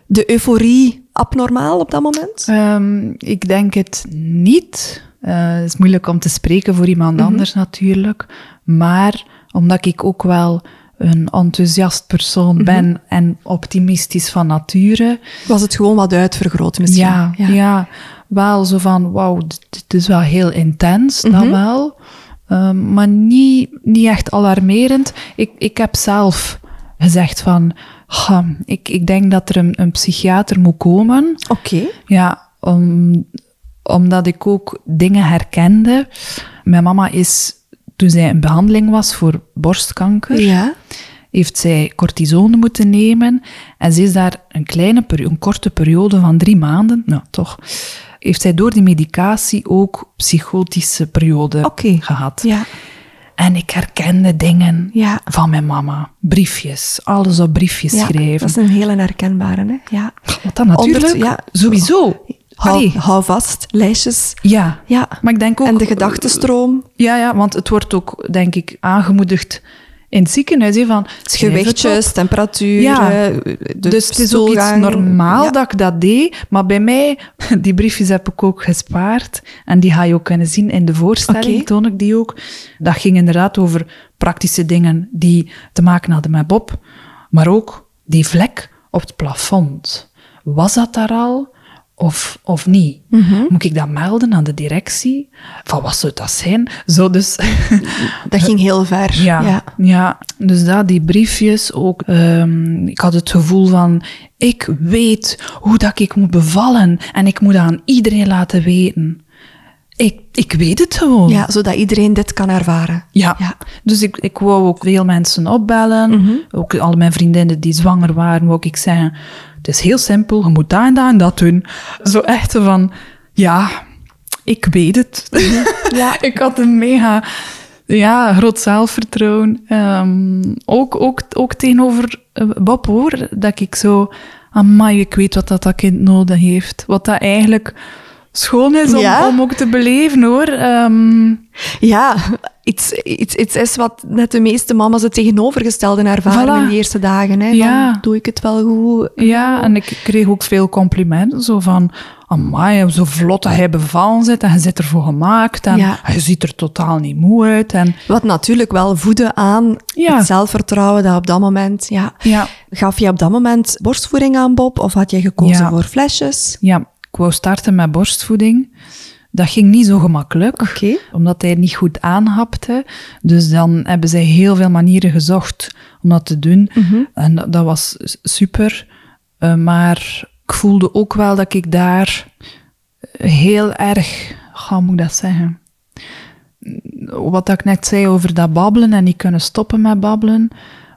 de euforie abnormaal op dat moment? Ehm, ik denk het niet. Eh, het is moeilijk om te spreken voor iemand Mhm. anders natuurlijk. Maar omdat ik ook wel een enthousiast persoon Mhm. ben en optimistisch van nature. Was het gewoon wat uitvergroot misschien? Ja, ja. wel zo van, wauw, dit, is wel heel intens, dat wel. Ehm, maar niet, niet echt alarmerend. Ik, ik heb zelf gezegd van, "Ha, ik, ik denk dat er een, een psychiater moet komen. Oké. Ja, om, omdat ik ook dingen herkende. Mijn mama is, toen zij in behandeling was voor borstkanker, Ja. heeft zij cortisone moeten nemen. En ze is daar een kleine, een korte periode van drie maanden, nou toch, heeft zij door die medicatie ook psychotische periode Oké. gehad. Ja. En ik herkende dingen Ja. van mijn mama. Briefjes, alles op briefjes ja. schrijven. Dat is een hele herkenbare, hè? Ja. Wat dan natuurlijk, ja. sowieso. Hou, hou vast, lijstjes. ja. Ja. Maar ik denk ook... En de gedachtenstroom, Ja, ja, want het wordt ook, denk ik, aangemoedigd in het ziekenhuis. hè, van, gewichtjes, temperatuur, Ja. eh, de dus het is ook iets normaal Ja. dat ik dat deed. Maar bij mij, [LAUGHS] die briefjes heb ik ook gespaard. En die ga je ook kunnen zien in de voorstelling, Oké. toon ik die ook. Dat ging inderdaad over praktische dingen die te maken hadden met Bob. Maar ook die vlek op het plafond. Was dat daar al? Of, of niet? Mhm. Moet ik dat melden aan de directie? Van wat zou dat zijn? Zo dus. [LAUGHS] Dat ging heel ver. [LAUGHS] Ja, ja. ja. dus dat, die briefjes ook. ehm, ik had het gevoel van, ik weet hoe dat ik moet bevallen en ik moet dat aan iedereen laten weten. Ik, ik weet het gewoon. Ja, zodat iedereen dit kan ervaren. Ja. Ja. Dus ik, ik wou ook veel mensen opbellen. Ook al mijn vriendinnen die zwanger waren, wou ik zeggen... Het is heel simpel, je moet dat en dat en dat doen. Zo echt van... Ja, ik weet het. [LAUGHS] Ja. ik had een mega... Ja, groot zelfvertrouwen. Ehm, ook, ook, ook tegenover eh, Bob, hoor. Dat ik zo... Amai, ik weet wat dat, dat kind nodig heeft. Wat dat eigenlijk schoon is om, Ja. om ook te beleven, hoor. Ehm, Ja, iets, iets, iets is wat net de meeste mama's het tegenovergestelde ervaren Voilà. in die eerste dagen. Hè, Ja. Van, doe ik het wel goed? Ja, en ik kreeg ook veel complimenten. Zo van, amai, zo vlot dat hij bevallen zit en je zit ervoor gemaakt. En Ja. je ziet er totaal niet moe uit. En Wat natuurlijk wel voedde aan Ja. het zelfvertrouwen dat op dat moment... Ja. ja, Gaf je op dat moment borstvoeding aan Bob of had je gekozen voor flesjes? ja, ik wou starten met borstvoeding. Dat ging niet zo gemakkelijk, omdat hij niet goed aanhapte. Dus dan hebben zij heel veel manieren gezocht om dat te doen. En dat, dat was super. Eh, maar ik voelde ook wel dat ik daar heel erg, hoe moet ik dat zeggen? Wat ik net zei over dat babbelen en niet kunnen stoppen met babbelen,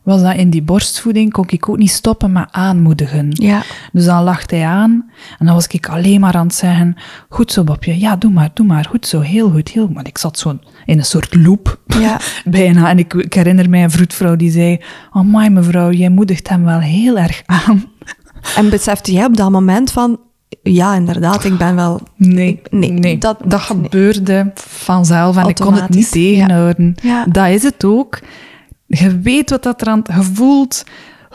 was dat in die borstvoeding kon ik ook niet stoppen met aanmoedigen. Ja. Dus dan lacht hij aan en dan was ik alleen maar aan het zeggen, goed zo Bobje, ja doe maar, doe maar, goed zo, heel goed, heel goed. Maar ik zat zo in een soort loop, Ja. [LAUGHS] bijna. En ik, ik herinner mij een vroedvrouw die zei, oh my mevrouw, jij moedigt hem wel heel erg aan. En besefte jij op dat moment van... Ja, inderdaad, ik ben wel... Nee, Nee, nee, dat- dat, gebeurde vanzelf en ik kon het niet ja. tegenhouden. Ja. Dat is het ook. Je weet wat dat er aan je voelt.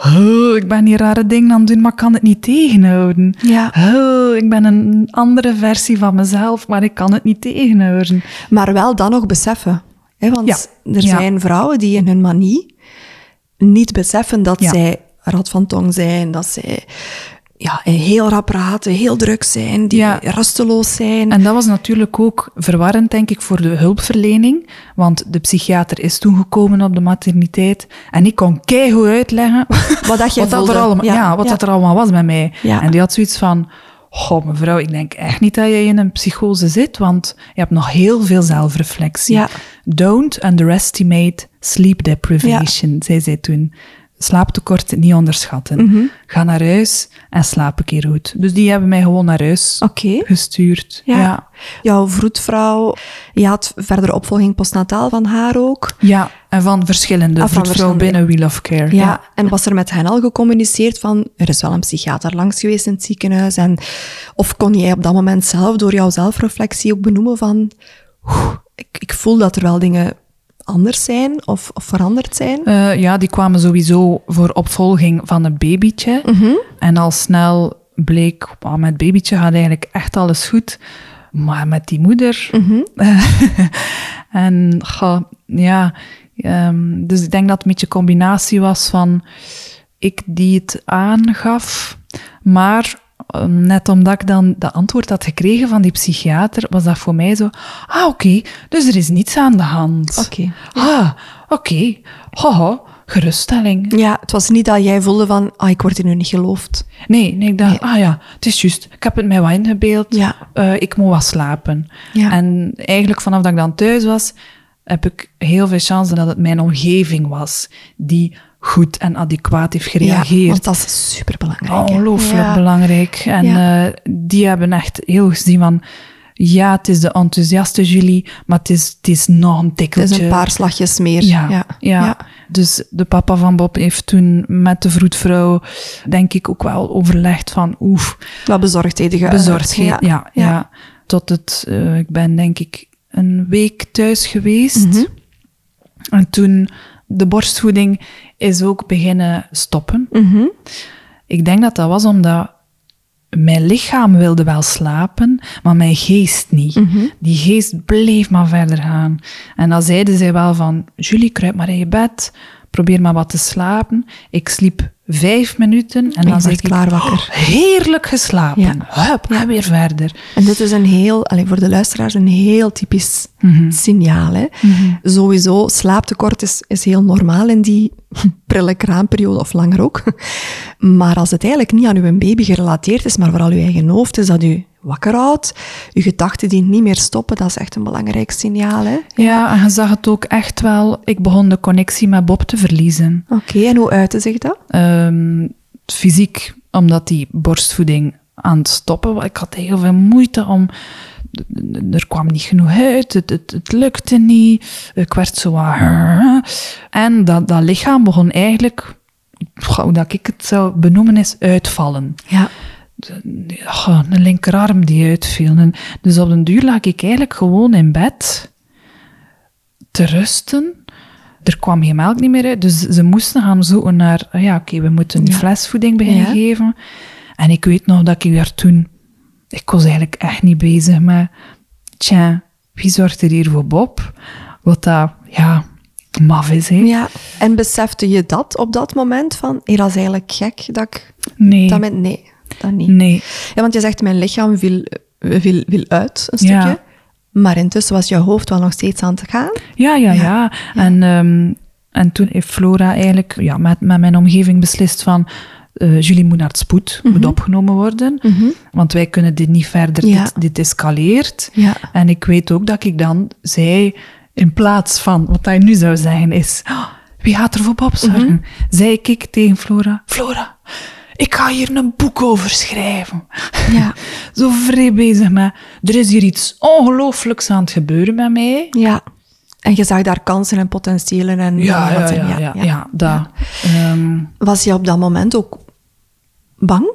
Oh, ik ben hier rare dingen aan het doen, maar ik kan het niet tegenhouden. Ja. Oh, ik ben een andere versie van mezelf, maar ik kan het niet tegenhouden. Maar wel dan nog beseffen. Hè? Want Ja. er Ja. zijn vrouwen die in hun manie niet beseffen dat zij rad van tong zijn, dat zij ja, heel rap praten, heel druk zijn, die Ja. rusteloos zijn. En dat was natuurlijk ook verwarrend, denk ik, voor de hulpverlening. Want de psychiater is toen gekomen op de materniteit. En ik kon keigoed uitleggen [LAUGHS] Wat dat jij wat, dat er, allemaal, ja, Ja, wat ja. dat er allemaal was met mij. En die had zoiets van... Goh, mevrouw, ik denk echt niet dat je in een psychose zit, want je hebt nog heel veel zelfreflectie. Don't underestimate sleep deprivation, zei zij toen. Slaaptekort niet onderschatten. Mhm. Ga naar huis en slaap een keer goed. Dus die hebben mij gewoon naar huis gestuurd. Ja. ja. Jouw vroedvrouw, je had verdere opvolging postnataal van haar ook. Ja, en van verschillende Ah, van vroedvrouwen verschillende. binnen We Love Care. Ja. En was er met hen al gecommuniceerd van, er is wel een psychiater langs geweest in het ziekenhuis. En, of kon jij op dat moment zelf, door jouw zelfreflectie ook benoemen van, "Oeh, ik, ik voel dat er wel dingen anders zijn of, of veranderd zijn? Eh, ja, die kwamen sowieso voor opvolging van een babytje. En al snel bleek, met het babytje gaat eigenlijk echt alles goed. Maar met die moeder... [LAUGHS] en ga, ja, ehm, dus ik denk dat het een beetje een combinatie was van ik die het aangaf, maar net omdat ik dan de antwoord had gekregen van die psychiater, was dat voor mij zo, ah oké, dus er is niets aan de hand. Oké. Ah, oké. Haha, geruststelling. Ja, het was niet dat jij voelde van, ah, ik word hier nu niet geloofd. Nee, nee, ik dacht, ah ja, het is juist. Ik heb het mij wat ingebeeld. Ja. Eh, ik moet wat slapen. Ja. En eigenlijk vanaf dat ik dan thuis was, heb ik heel veel chance dat het mijn omgeving was die goed en adequaat heeft Ja, gereageerd. want dat is superbelangrijk. Ongelooflijk Ja. belangrijk. En Ja. eh, die hebben echt heel gezien van... Ja, het is de enthousiaste Julie, maar het is, het is nog een Het tikkeltje. is een paar slagjes meer. Ja, ja. ja. Dus de papa van Bob heeft toen met de vroedvrouw, denk ik, ook wel overlegd van... Oef, Wat bezorgdheden geuit. bezorgdheid. Ja, ja, Tot het... eh, ik ben denk ik een week thuis geweest. Mhm. En toen... De borstvoeding is ook beginnen stoppen. Mhm. Ik denk dat dat was omdat mijn lichaam wilde wel slapen, maar mijn geest niet. Mhm. Die geest bleef maar verder gaan. En dan zeiden zij wel van, Julie, kruip maar in je bed, probeer maar wat te slapen. Ik sliep vijf minuten en dan werd ik, klaar wakker. "Oh, heerlijk geslapen. Ja. Hup, en weer verder. En dit is een heel, alleen voor de luisteraars, een heel typisch Mhm. signaal. Hè? Sowieso, slaaptekort is, is heel normaal in die [LAUGHS] prille kraamperiode, of langer ook. Maar als het eigenlijk niet aan uw baby gerelateerd is, maar vooral uw eigen hoofd, is dat uw wakker houdt. Je gedachten die niet meer stoppen, dat is echt een belangrijk signaal. Hè? Ja, en je zag het ook echt wel. Ik begon de connectie met Bob te verliezen. Oké, en hoe uitte zich dat? Ehm, fysiek, omdat die borstvoeding aan het stoppen was. Ik had heel veel moeite om... Er kwam niet genoeg uit, het, het, het lukte niet. Ik werd zo. En dat, dat lichaam begon eigenlijk, hoe dat ik het zou benoemen, is uitvallen. Ja. Oh, een linkerarm die uitviel. En dus op den duur lag ik eigenlijk gewoon in bed te rusten. Er kwam geen melk niet meer uit, dus ze moesten gaan zoeken naar... ah Ja, oké, we moeten Ja. flesvoeding beginnen Ja. geven. En ik weet nog dat ik daar toen... Ik was eigenlijk echt niet bezig met... Tja, wie zorgt er hier voor Bob? Wat dat, ja, maf is, hè? ja. En besefte je dat op dat moment? Van, hey, dat is eigenlijk gek dat ik... Nee, Dat met, nee, dat niet. nee. Ja, want je zegt, mijn lichaam wil, wil, wil uit, een Ja. stukje. Maar intussen was je hoofd wel nog steeds aan het gaan. Ja, ja, Ja, ja. En, ehm, en toen heeft Flora eigenlijk ja, met, met mijn omgeving beslist van... eh Julie moet naar het spoed, moet opgenomen worden. Want wij kunnen dit niet verder, Ja. dit, dit escaleert. Ja. En ik weet ook dat ik dan zei, in plaats van wat hij nu zou zeggen is... "Oh, wie gaat er voor Bob zorgen? Zei ik tegen Flora, Flora, ik ga hier een boek over schrijven. Ja. [LAUGHS] Zo vrij bezig met, er is hier iets ongelooflijks aan het gebeuren met mij. Ja. En je zag daar kansen en potentiëlen en... Ja, ja, en- ja, ja, ja, dat. Ehm, Was je op dat moment ook bang?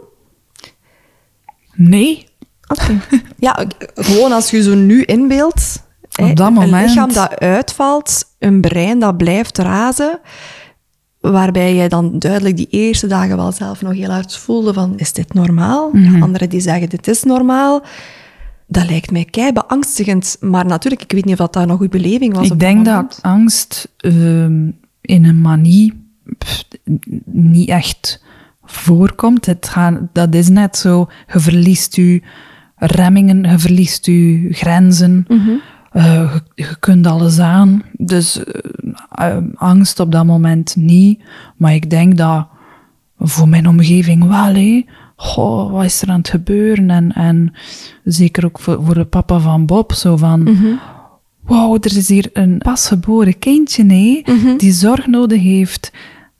nee, Oké. [LAUGHS] ja, gewoon als je zo nu inbeeldt. hè, dat Een moment- lichaam dat uitvalt, een brein dat blijft razen, waarbij jij dan duidelijk die eerste dagen wel zelf nog heel hard voelde van, is dit normaal? Mhm. Anderen die zeggen, dit is normaal. Dat lijkt mij kei beangstigend. Maar natuurlijk, ik weet niet of dat daar nog uw beleving was ik denk dat angst ehm, in een manie pff, niet echt voorkomt. Het gaat, dat is net zo, je verliest je remmingen, je verliest je grenzen. Eh, je, je kunt alles aan. Dus eh, eh, angst op dat moment niet. Maar ik denk dat voor mijn omgeving wel, hé. Goh, wat is er aan het gebeuren? En, en zeker ook voor, voor de papa van Bob, zo van... Wauw, er is hier een pasgeboren kindje, nee, die zorg nodig heeft.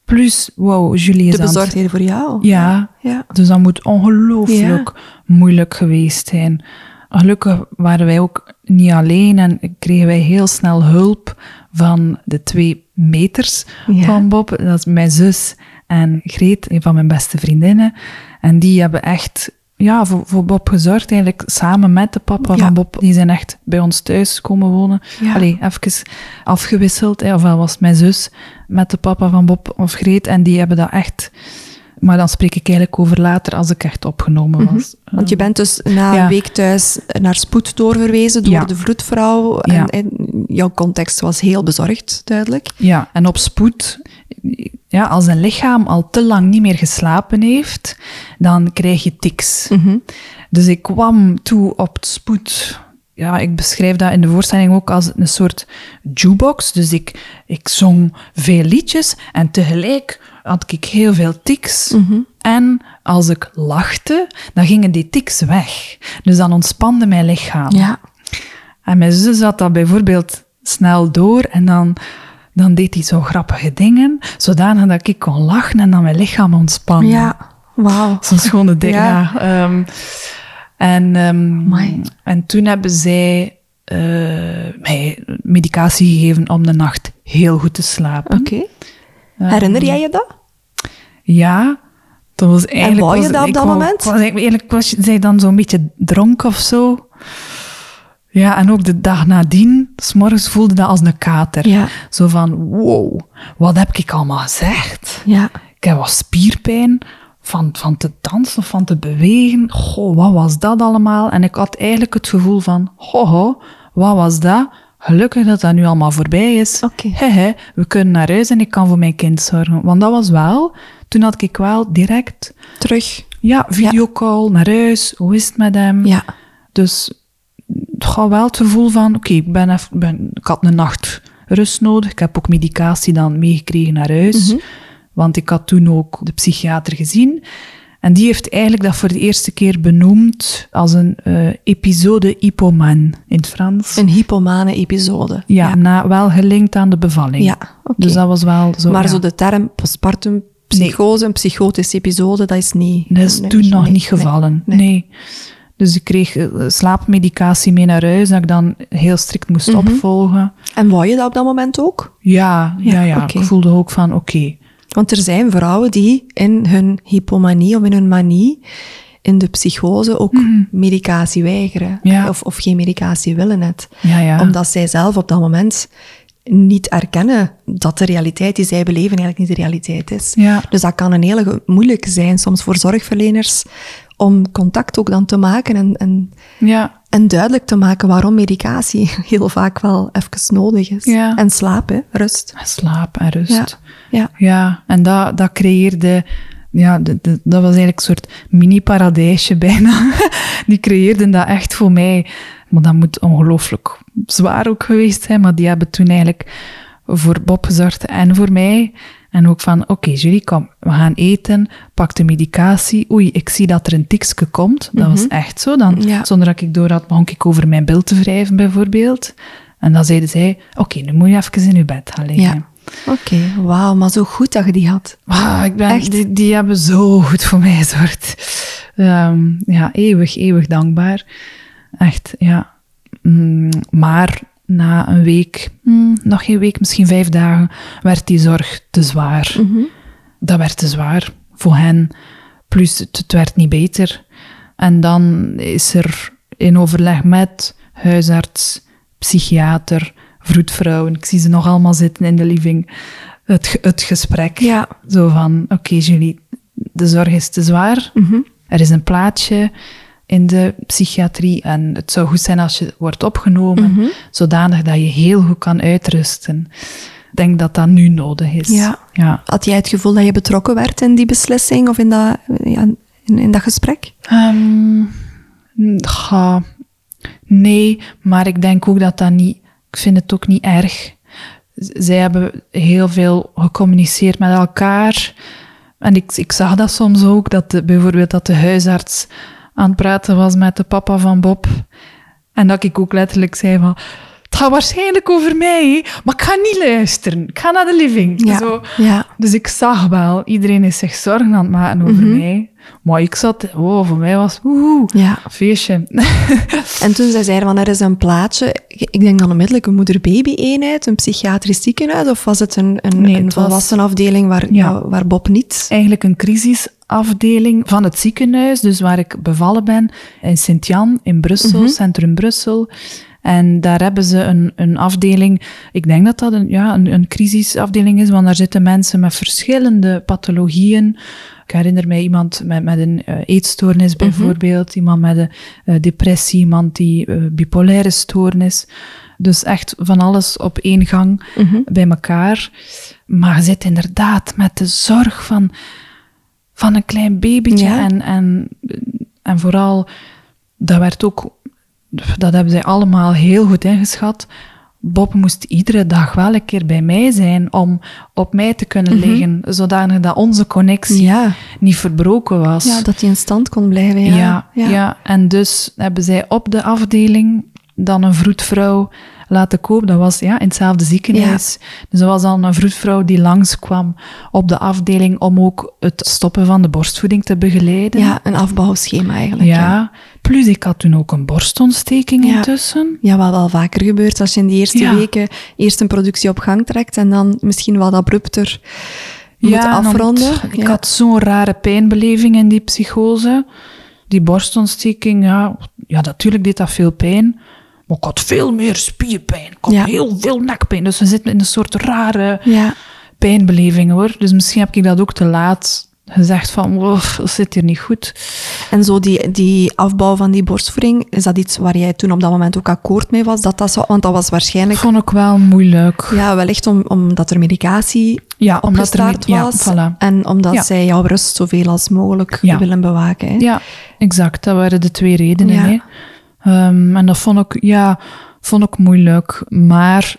Plus, wauw, Julie is De bezorgdheden voor jou. Ja, Ja. dus dat moet ongelooflijk moeilijk geweest zijn. Gelukkig waren wij ook niet alleen en kregen wij heel snel hulp van de twee meters Ja. van Bob. Dat is mijn zus en Greet, een van mijn beste vriendinnen. En die hebben echt ja, voor, voor Bob gezorgd, eigenlijk samen met de papa Ja. van Bob. Die zijn echt bij ons thuis komen wonen. Ja. Allee, even afgewisseld. Hè. Ofwel was mijn zus met de papa van Bob of Greet. En die hebben dat echt... Maar dan spreek ik eigenlijk over later, als ik echt opgenomen was. Want je bent dus na Ja. een week thuis naar spoed doorverwezen door Ja. de vloedvrouw. En, Ja. en jouw context was heel bezorgd, duidelijk. Ja, en op spoed, ja, als een lichaam al te lang niet meer geslapen heeft, dan krijg je tics. Dus ik kwam toe op spoed. Ja, ik beschrijf dat in de voorstelling ook als een soort jukebox. Dus ik, ik zong veel liedjes en tegelijk had ik heel veel tics. En als ik lachte, dan gingen die tics weg. Dus dan ontspande mijn lichaam. Ja. En mijn zus had dat bijvoorbeeld snel door en dan, dan deed hij zo grappige dingen, zodanig dat ik kon lachen en dan mijn lichaam ontspannen. Ja, wauw. Zo'n schone ding, Ja. ja. Ehm, en, ehm, en toen hebben zij eh, mij medicatie gegeven om de nacht heel goed te slapen. Oké. Herinner jij je dat? Ja, dat was eigenlijk... wou je was- dat op dat wou- moment? Was, eigenlijk was zij dan zo'n beetje dronken of zo. Ja, en ook de dag nadien, s'morgens voelde dat als een kater. Ja. Zo van, wow, wat heb ik allemaal gezegd? Ja. Ik heb wat spierpijn van, van te dansen of van te bewegen. Goh, wat was dat allemaal? En ik had eigenlijk het gevoel van, ho, ho, wat was dat? Gelukkig dat dat nu allemaal voorbij is. Oké. Hehe, we kunnen naar huis en ik kan voor mijn kind zorgen. Want dat was wel, toen had ik wel direct, Terug. ja, videocall naar huis. Hoe is het met hem? Ja. Dus het gaf wel het gevoel van, oké, ik ben even, ben, ik had een nacht rust nodig. Ik heb ook medicatie dan meegekregen naar huis. Want ik had toen ook de psychiater gezien. En die heeft eigenlijk dat voor de eerste keer benoemd als een eh, episode hypoman in het Frans. Een hypomane episode. ja, Na, wel gelinkt aan de bevalling. Ja. Dus dat was wel zo. maar ja. zo de term postpartum psychose, een psychotische episode, dat is niet... Dat is nee, toen nog nee, niet nee. gevallen. nee. Nee. Dus ik kreeg eh, slaapmedicatie mee naar huis, dat ik dan heel strikt moest Mhm. opvolgen. En wou je dat op dat moment ook? Ja, ja, Ja, ik voelde ook van oké. Want er zijn vrouwen die in hun hypomanie of in hun manie, in de psychose, ook medicatie weigeren. Mhm. Ja. Of, of geen medicatie willen net. Ja, ja. Omdat zij zelf op dat moment niet erkennen dat de realiteit die zij beleven eigenlijk niet de realiteit is. Ja. Dus dat kan een hele moeilijke zijn soms voor zorgverleners om contact ook dan te maken en, en, Ja, en duidelijk te maken waarom medicatie [LAUGHS] heel vaak wel even nodig is. Ja. En slaap, hè, rust. slaap en rust. Ja. Ja. Ja, en dat, dat creëerde... Ja, de, de- dat was eigenlijk een soort mini-paradijsje bijna. [LAUGHS] Die creëerden dat echt voor mij. Maar dat moet ongelooflijk zwaar ook geweest zijn. Maar die hebben toen eigenlijk voor Bob gezorgd en voor mij. En ook van, oké Julie, kom, we gaan eten. Pak de medicatie. Oei, ik zie dat er een tikske komt. Dat was echt zo. Dan, Ja. Zonder dat ik door had, begon ik over mijn beeld te wrijven bijvoorbeeld. En dan zeiden zij, oké, nu moet je even in je bed gaan liggen. Ja. Oké, wauw, maar zo goed dat je die had. Ah, ik ben, Echt? Die, die hebben zo goed voor mij gezorgd. Ehm, ja, eeuwig, eeuwig dankbaar. Echt, ja. Mm, maar na een week, mm, nog geen week, misschien vijf dagen, werd die zorg te zwaar. Dat werd te zwaar voor hen. Plus, het, het werd niet beter. En dan is er in overleg met huisarts, psychiater, vroedvrouwen, ik zie ze nog allemaal zitten in de living, het, het gesprek. Ja. Zo van, oké Julie, de zorg is te zwaar. Er is een plaatje in de psychiatrie en het zou goed zijn als je wordt opgenomen, zodanig dat je heel goed kan uitrusten. Ik denk dat dat nu nodig is. Ja. ja. Had jij het gevoel dat je betrokken werd in die beslissing of in dat, ja, in, in dat gesprek? Ehm, nee, maar ik denk ook dat dat niet... Ik vind het ook niet erg. Zij hebben heel veel gecommuniceerd met elkaar. En ik, ik zag dat soms ook, dat de, bijvoorbeeld dat de huisarts aan het praten was met de papa van Bob. En dat ik ook letterlijk zei van... Gaat waarschijnlijk over mij, maar ik ga niet luisteren. Ik ga naar de living. Ja. Zo. Ja. Dus ik zag wel, iedereen is zich zorgen aan het maken over mij. Maar ik zat, oh, voor mij was woehoe, Ja. feestje. [LAUGHS] En toen zij zeiden van er is een plaatje, ik denk dan onmiddellijk een moeder-baby-eenheid, een psychiatrisch ziekenhuis, of was het een, een, Nee, een het was- volwassenafdeling waar, Ja. waar Bob niet... Eigenlijk een crisisafdeling van het ziekenhuis, dus waar ik bevallen ben, in Sint-Jan, in Brussel, Centrum Brussel. En daar hebben ze een, een afdeling, ik denk dat dat een, ja, een, een crisisafdeling is, want daar zitten mensen met verschillende pathologieën. Ik herinner mij iemand met, met een eh, eetstoornis bijvoorbeeld, iemand met een eh, depressie, iemand die eh, bipolaire stoornis. Dus echt van alles op één gang bij elkaar. Maar je zit inderdaad met de zorg van, van een klein babytje. Ja. En, en, en vooral, dat werd ook, dat hebben zij allemaal heel goed ingeschat. Bob moest iedere dag wel een keer bij mij zijn om op mij te kunnen liggen, zodanig dat onze connectie Ja. niet verbroken was. Ja, dat hij in stand kon blijven. Ja. Ja, ja. en dus hebben zij op de afdeling dan een vroedvrouw laten kopen. Dat was ja, in hetzelfde ziekenhuis. Dus er was dan een vroedvrouw die langskwam op de afdeling om ook het stoppen van de borstvoeding te begeleiden. Ja, een afbouwschema eigenlijk. Ja. Ja, Plus ik had toen ook een borstontsteking Ja. intussen. ja wat wel vaker gebeurt als je in die eerste weken eerst een productie op gang trekt en dan misschien wat abrupter moet afronden. Ik had zo'n rare pijnbeleving in die psychose. Die borstontsteking, ja, ja, natuurlijk deed dat veel pijn. Maar ik had veel meer spierpijn. Ik had Ja. heel veel nekpijn. Dus we zitten in een soort rare Ja. pijnbeleving hoor. Dus misschien heb ik dat ook te laat gezegd van, dat zit hier niet goed. En zo die, die afbouw van die borstvoeding, is dat iets waar jij toen op dat moment ook akkoord mee was? Dat dat zo, want dat was waarschijnlijk Vond ik wel moeilijk. ja, wellicht om, omdat er medicatie Ja, omdat er ja, was. voilà. En omdat Ja. zij jouw rust zoveel als mogelijk Ja. willen bewaken. Hè? Ja, exact. Dat waren de twee redenen. Ja. Hè. Ehm, en dat vond ik, ja, vond ik moeilijk. Maar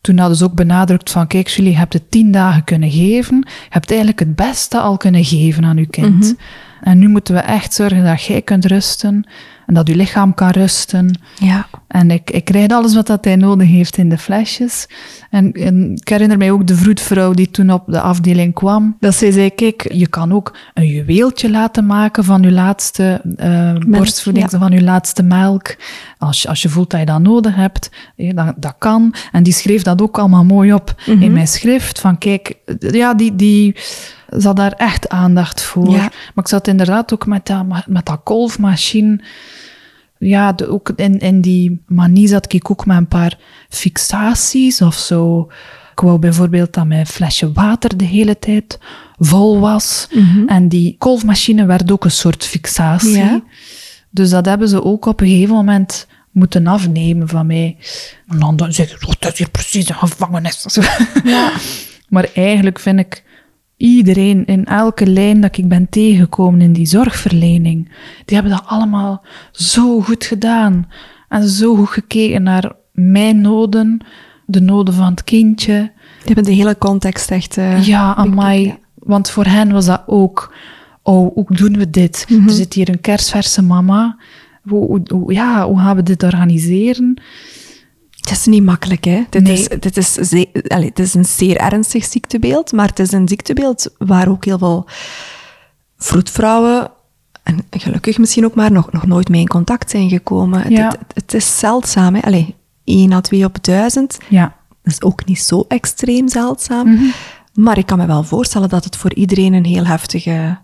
toen hadden ze ook benadrukt van, kijk, jullie hebt het tien dagen kunnen geven. Je hebt eigenlijk het beste al kunnen geven aan uw kind. En nu moeten we echt zorgen dat jij kunt rusten en dat je lichaam kan rusten. Ja. En ik, ik krijg alles wat dat hij nodig heeft in de flesjes. En, en ik herinner mij ook de vroedvrouw die toen op de afdeling kwam. Dat zij zei, kijk, je kan ook een juweeltje laten maken van je laatste eh borstvoeding, ja. van je laatste melk. Als je, als je voelt dat je dat nodig hebt, eh, dan, dat kan. En die schreef dat ook allemaal mooi op in mijn schrift. Van kijk, ja, die... die ze had daar echt aandacht voor. Ja. Maar ik zat inderdaad ook met dat, met dat kolfmachine ja, de, ook in, in die manie zat ik ook met een paar fixaties of zo. Ik wou bijvoorbeeld dat mijn flesje water de hele tijd vol was. En die kolfmachine werd ook een soort fixatie. Ja. Dus dat hebben ze ook op een gegeven moment moeten afnemen van mij. En dan, dan zeg ik, oh, dat is hier precies een gevangenis. [LAUGHS] maar eigenlijk vind ik iedereen in elke lijn dat ik ben tegengekomen in die zorgverlening, die hebben dat allemaal zo goed gedaan. En zo goed gekeken naar mijn noden, de noden van het kindje. Die hebben de hele context echt... eh, Ja, amai. ja. Want voor hen was dat ook, oh, hoe doen we dit? Mhm. Er zit hier een kerstverse mama. Hoe- ja, hoe gaan we dit organiseren? Het is niet makkelijk, hè? Dit, Nee. is, dit, is allee, het is een zeer ernstig ziektebeeld, maar het is een ziektebeeld waar ook heel veel vroedvrouwen, en gelukkig misschien ook maar, nog, nog nooit mee in contact zijn gekomen. Het- Ja. Het, het, is zeldzaam, hè? Allee, 1 à 2 op 1000. Ja, Dat is ook niet zo extreem zeldzaam. Mhm. Maar ik kan me wel voorstellen dat het voor iedereen een heel heftige,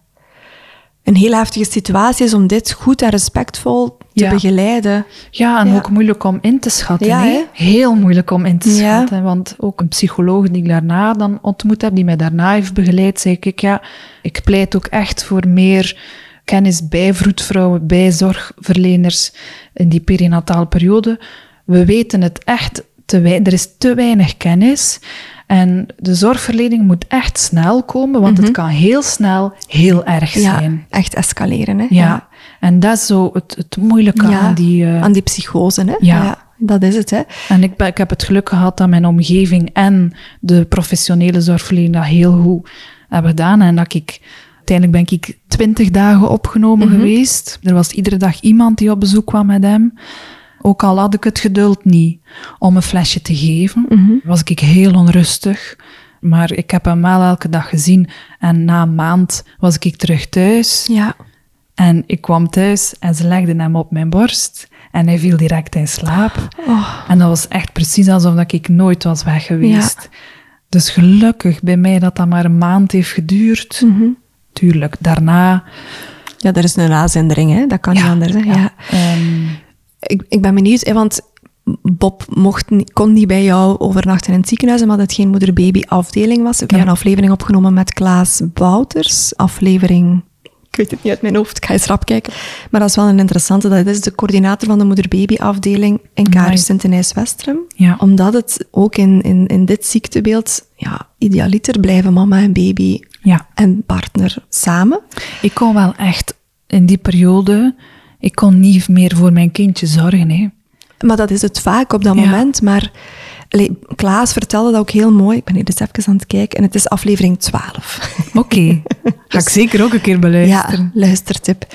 een heel heftige situatie is om dit goed en respectvol te Ja. begeleiden. Ja, en Ja. ook moeilijk om in te schatten. Ja? Heel moeilijk om in te schatten. Want ook een psycholoog die ik daarna dan ontmoet heb, die mij daarna heeft begeleid, zei ik, ja, ik pleit ook echt voor meer kennis bij vroedvrouwen, bij zorgverleners in die perinatale periode. We weten het echt te weinig, er is te weinig kennis. En de zorgverlening moet echt snel komen, want het kan heel snel heel erg Mhm. Ja, zijn. echt escaleren. Hè? Ja. En dat is zo het, het moeilijke Ja, aan die... eh, aan die psychose. Hè? Ja. dat is het. Hè? En ik, ben, ik heb het geluk gehad dat mijn omgeving en de professionele zorgverlening dat heel goed hebben gedaan. En dat ik, uiteindelijk ben ik twintig dagen opgenomen geweest. Er was iedere dag iemand die op bezoek kwam met hem. Ook al had ik het geduld niet om een flesje te geven, was ik heel onrustig. Maar ik heb hem wel elke dag gezien. En na een maand was ik terug thuis. Ja. En ik kwam thuis en ze legden hem op mijn borst. En hij viel direct in slaap. En dat was echt precies alsof dat ik nooit was weg geweest. Dus gelukkig bij mij dat dat maar een maand heeft geduurd. Tuurlijk, daarna... ja, er is een nazindering. Hè? Dat kan niet anders. Hè? Ja. ehm, Ik, ik ben benieuwd, hè, want Bob mocht, kon niet bij jou overnachten in het ziekenhuis, omdat het geen moeder-baby-afdeling was. Ik heb Ja. een aflevering opgenomen met Klaas Bouters. Aflevering, ik weet het niet uit mijn hoofd, ik ga eens rap kijken. Maar dat is wel een interessante. Dat is de coördinator van de moeder-baby-afdeling in Amai. Caris Sint-Nijs-Westrum. Ja. Omdat het ook in, in, in dit ziektebeeld, ja, idealiter blijven mama en baby ja, en partner samen. ik kon wel echt in die periode... Ik kon niet meer voor mijn kindje zorgen. Hè. Maar dat is het vaak op dat Ja. moment. Maar allee, Klaas vertelde dat ook heel mooi. Ik ben hier dus even aan het kijken. En het is aflevering 12. Oké, [LAUGHS] ga ik zeker ook een keer beluisteren. Ja, luistertip.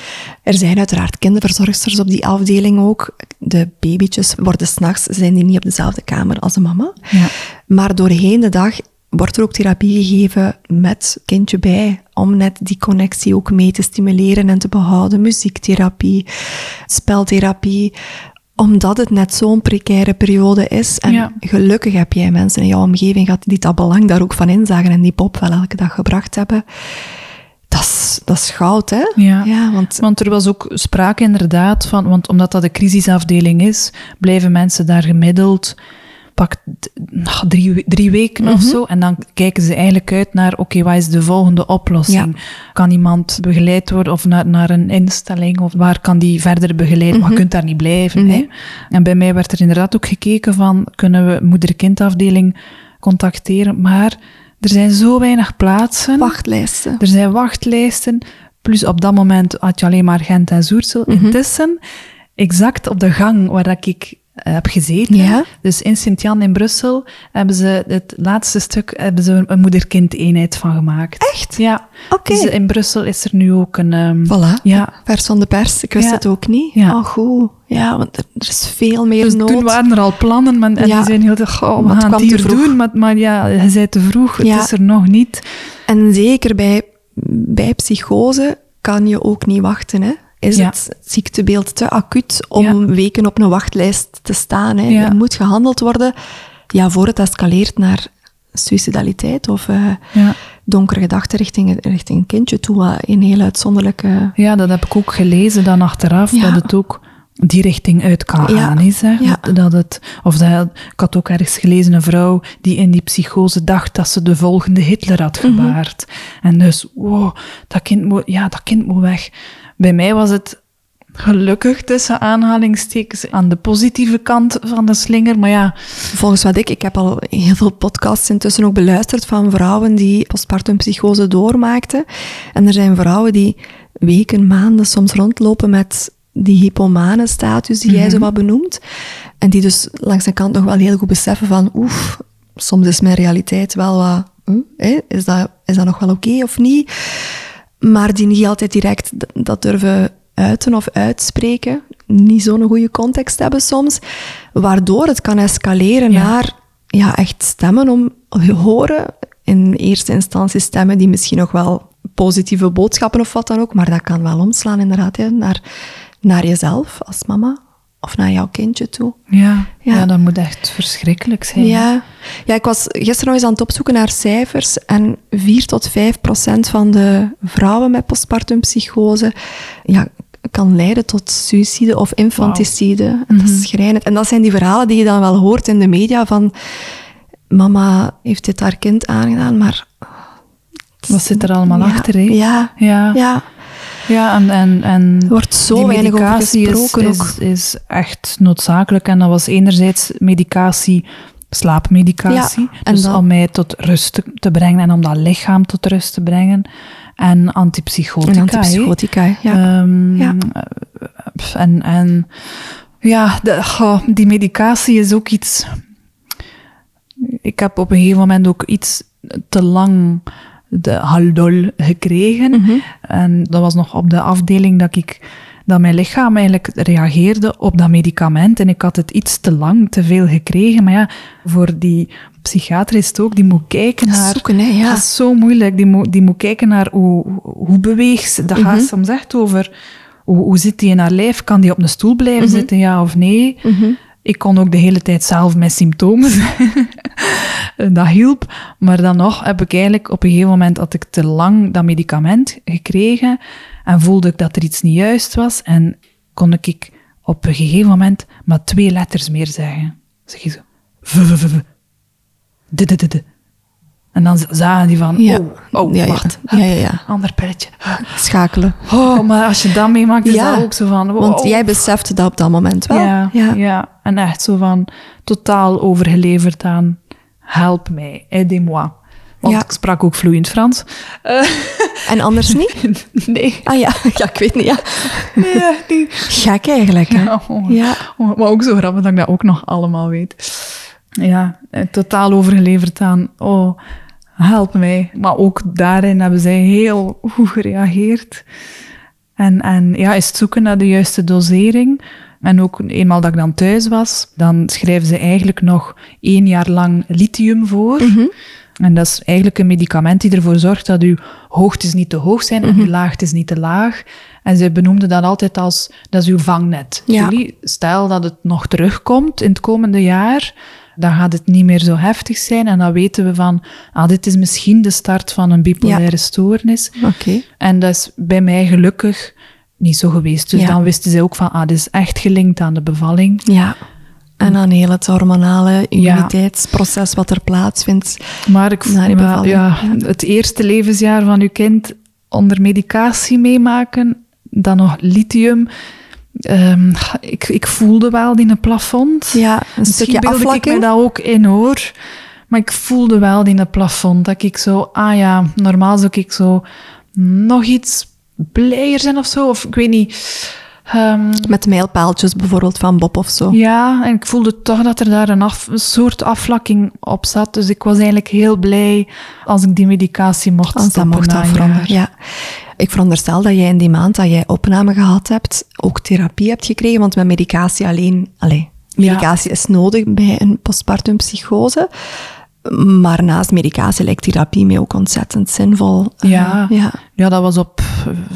Er zijn uiteraard kinderverzorgsters op die afdeling ook. De babytjes worden s'nachts, zijn die niet op dezelfde kamer als de mama. Ja. Maar doorheen de dag wordt er ook therapie gegeven met kindje bij, om net die connectie ook mee te stimuleren en te behouden. Muziektherapie, speltherapie, omdat het net zo'n precaire periode is. En Ja. gelukkig heb jij mensen in jouw omgeving gehad die dat belang daar ook van inzagen en die Bob wel elke dag gebracht hebben. Dat is, dat is goud, hè? Ja. ja want Want er was ook sprake inderdaad van, want omdat dat een crisisafdeling is, blijven mensen daar gemiddeld pak drie, drie weken of zo. En dan kijken ze eigenlijk uit naar, oké, wat is de volgende oplossing? Kan iemand begeleid worden of naar, naar een instelling? Of waar kan die verder begeleid? Maar je kunt daar niet blijven. Nee. Hè? En bij mij werd er inderdaad ook gekeken van, kunnen we moeder-kindafdeling contacteren? Maar er zijn zo weinig plaatsen. wachtlijsten. Er zijn wachtlijsten. Plus op dat moment had je alleen maar Gent en Zoersel. Intussen, exact op de gang waar dat ik heb gezeten. Ja. Dus in Sint-Jan in Brussel hebben ze het laatste stuk hebben ze een moeder-kind-eenheid van gemaakt. Echt? Ja. Oké. Dus in Brussel is er nu ook een... Voilà. Ja. Vers van de pers. Ik wist Ja. het ook niet. Ja. Oh, goed. Ja, want er, er is veel meer Dus nood. toen waren er al plannen, maar, en Ja. die zijn heel erg, oh, we Maar gaan het hier doen, maar, maar ja, je zei te vroeg, het is er nog niet. En zeker bij, bij psychose kan je ook niet wachten. Hè? Is Ja. het ziektebeeld te acuut om Ja. weken op een wachtlijst te staan? Hè? Er moet gehandeld worden ja, voor het escaleert naar suicidaliteit of eh, Ja. donkere gedachten richting, richting een kindje toe. een heel uitzonderlijke... ja, dat heb ik ook gelezen dan achteraf, Ja. dat het ook die richting uit kan Ja. gaan. Is, hè? Dat het, of dat, ik had ook ergens gelezen een vrouw die in die psychose dacht dat ze de volgende Hitler had Mhm. gebaard. En dus, wow, dat kind, moet, ja, dat kind moet weg. Bij mij was het gelukkig tussen aanhalingstekens aan de positieve kant van de slinger, maar ja, Volgens wat ik, ik heb al heel veel podcasts intussen ook beluisterd van vrouwen die postpartum psychose doormaakten. En er zijn vrouwen die weken, maanden soms rondlopen met die hypomane status die jij zo wat benoemt. En die dus langs de kant nog wel heel goed beseffen van, oef, soms is mijn realiteit wel wat, hm, hè, is, dat, is dat nog wel oké of niet? Maar die niet altijd direct dat durven uiten of uitspreken. Niet zo'n goede context hebben soms. Waardoor het kan escaleren Ja. naar ja, echt stemmen om horen. In eerste instantie stemmen die misschien nog wel positieve boodschappen of wat dan ook. Maar dat kan wel omslaan inderdaad hè, naar, naar jezelf als mama. Of naar jouw kindje toe. ja, Ja. ja. dat moet echt verschrikkelijk zijn. Ja. ja, ik was gisteren nog eens aan het opzoeken naar cijfers. En 4 tot 5 procent van de vrouwen met postpartum psychose ja, kan leiden tot suïcide of infanticide. En Dat is schrijnend. En dat zijn die verhalen die je dan wel hoort in de media van... Mama heeft dit haar kind aangedaan, maar... Wat zit er allemaal Ja, achter, hè? Ja, Ja, ja. Ja. en, en, en Er wordt zo die weinig over medicatie gesproken is, ook. is, is echt noodzakelijk. En dat was enerzijds medicatie, slaapmedicatie. Ja, dus dan- om mij tot rust te, brengen en om dat lichaam tot rust te brengen. En antipsychotica. En antipsychotica, ja. Ehm, Ja. En, en ja, de, die medicatie is ook iets. Ik heb op een gegeven moment ook iets te lang de haldol gekregen. Mhm. En dat was nog op de afdeling dat ik dat mijn lichaam eigenlijk reageerde op dat medicament. En ik had het iets te lang, te veel gekregen. Maar ja, voor die psychiater is het ook, die moet kijken naar... Zoeken, hè, ja. Dat is zo moeilijk. Die moet, die moet kijken naar hoe, hoe beweegt ze. Dat Mhm. gaat soms echt over hoe, hoe zit die in haar lijf. Kan die op een stoel blijven Mhm. zitten, ja of nee? Ik kon ook de hele tijd zelf mijn symptomen zijn. [LAUGHS] dat hielp. Maar dan nog heb ik eigenlijk op een gegeven moment had ik te lang dat medicament gekregen en voelde ik dat er iets niet juist was en kon ik op een gegeven moment maar twee letters meer zeggen. Zeg je zo. En dan zagen die van, Ja. oh, oh, Ja, wacht. Ja, ja, ja. [LAUGHS] Ander pilletje. [GASPS] Schakelen. Oh, maar als je dat meemaakt, is dat ook zo van... Want jij besefte dat op dat moment wel. Ja, ja. en echt zo van totaal overgeleverd aan help mij, aidez-moi. Want ik sprak ook vloeiend Frans. Eh, En anders [LAUGHS] niet? nee, Ah ja, [LAUGHS] ja, ik weet niet. Ja. nee, niet. Gek eigenlijk. Hè? Oh, Ja. oh, maar ook zo grappig dat ik dat ook nog allemaal weet. Ja, eh, totaal overgeleverd aan, oh, help mij. Maar ook daarin hebben zij heel goed gereageerd. En, en ja, is het zoeken naar de juiste dosering. En ook eenmaal dat ik dan thuis was, dan schrijven ze eigenlijk nog één jaar lang lithium voor. En dat is eigenlijk een medicament die ervoor zorgt dat uw hoogtes niet te hoog zijn en uw laagtes niet te laag. En zij benoemden dat altijd als, dat is uw vangnet. Ja. Jullie, stel dat het nog terugkomt in het komende jaar, dan gaat het niet meer zo heftig zijn. En dan weten we van, ah, dit is misschien de start van een bipolaire stoornis. Oké. En dat is bij mij gelukkig niet zo geweest. Dus Ja. dan wisten ze ook van, ah, dit is echt gelinkt aan de bevalling. Ja. En dan heel het hormonale immuniteitsproces wat er plaatsvindt. Maar ik maar, ja, ja. het eerste levensjaar van uw kind onder medicatie meemaken, dan nog lithium. Ehm, ik, ik voelde wel die plafond. Ja, een Misschien stukje beelde ik afvlakking. me dat ook in hoor. Maar ik voelde wel die plafond. Dat ik zo, ah ja, normaal zou ik zo nog iets blijer zijn of zo. Of ik weet niet. Ehm, Met mijlpaaltjes bijvoorbeeld van Bob of zo. ja, en ik voelde toch dat er daar een, af, een soort afvlakking op zat. Dus ik was eigenlijk heel blij als ik die medicatie mocht Als dat stoppen mocht na een afronden. Ja. Ik veronderstel dat jij in die maand dat jij opname gehad hebt, ook therapie hebt gekregen, want met medicatie alleen, allee, Ja. medicatie is nodig bij een postpartum psychose. Maar naast medicatie lijkt therapie mij ook ontzettend zinvol. Eh, Ja. ja. Ja, dat was op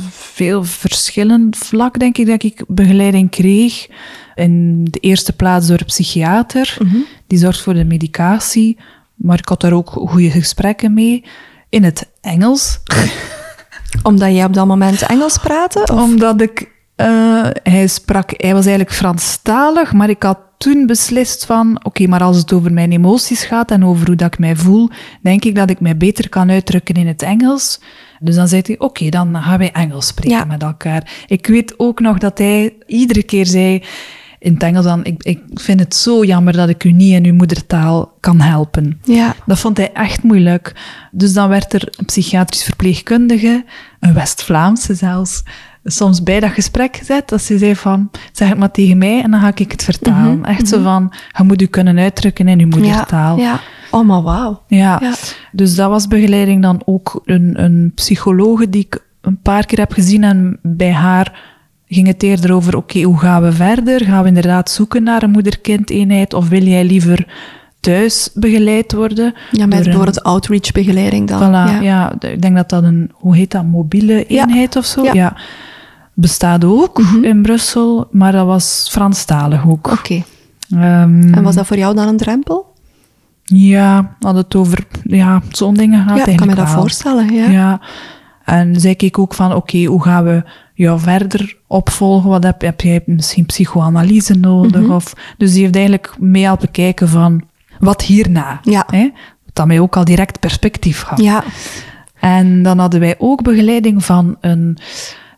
veel verschillend vlak, denk ik, dat ik begeleiding kreeg. In de eerste plaats door een psychiater, die zorgt voor de medicatie. Maar ik had daar ook goede gesprekken mee. In het Engels, [LAUGHS] Omdat jij op dat moment Engels praatte? Of? omdat ik... eh, hij, sprak, hij was eigenlijk Franstalig, maar ik had toen beslist van... Oké, maar als het over mijn emoties gaat en over hoe dat ik mij voel, denk ik dat ik mij beter kan uitdrukken in het Engels. Dus dan zei hij, oké, dan gaan wij Engels spreken Ja. met elkaar. Ik weet ook nog dat hij iedere keer zei... In het Engels dan, ik, ik vind het zo jammer dat ik u niet in uw moedertaal kan helpen. Ja. Dat vond hij echt moeilijk. Dus dan werd er een psychiatrisch verpleegkundige, een West-Vlaamse zelfs, soms bij dat gesprek gezet. Dat ze zei van, zeg het maar tegen mij en dan ga ik het vertalen. Echt zo van, je moet u kunnen uitdrukken in uw moedertaal. Ja. ja. Oh, maar wauw. Ja. Ja. dus dat was begeleiding dan ook een, een psychologe die ik een paar keer heb gezien en bij haar ging het eerder over, oké, hoe gaan we verder? Gaan we inderdaad zoeken naar een moeder-kind-eenheid of wil jij liever thuis begeleid worden? Ja, met, door het outreach-begeleiding dan. Voilà, ja. d- ik denk dat dat een, hoe heet dat, mobiele Ja. eenheid of zo? Ja. Ja. Bestaat ook in Brussel, maar dat was Franstalig ook. Oké. Ehm, En was dat voor jou dan een drempel? Ja, had het over ja, zo'n dingen gaat ja, ik kan me eigenlijk dat wel. voorstellen. Ja. Ja. En zei ik ook van, oké, hoe gaan we jou verder opvolgen? Wat heb, heb jij misschien psychoanalyse nodig? Mhm. of, dus die heeft eigenlijk mee helpen kijken van, wat hierna? Ja. Hè? Dat mij ook al direct perspectief gaf. Ja. En dan hadden wij ook begeleiding van een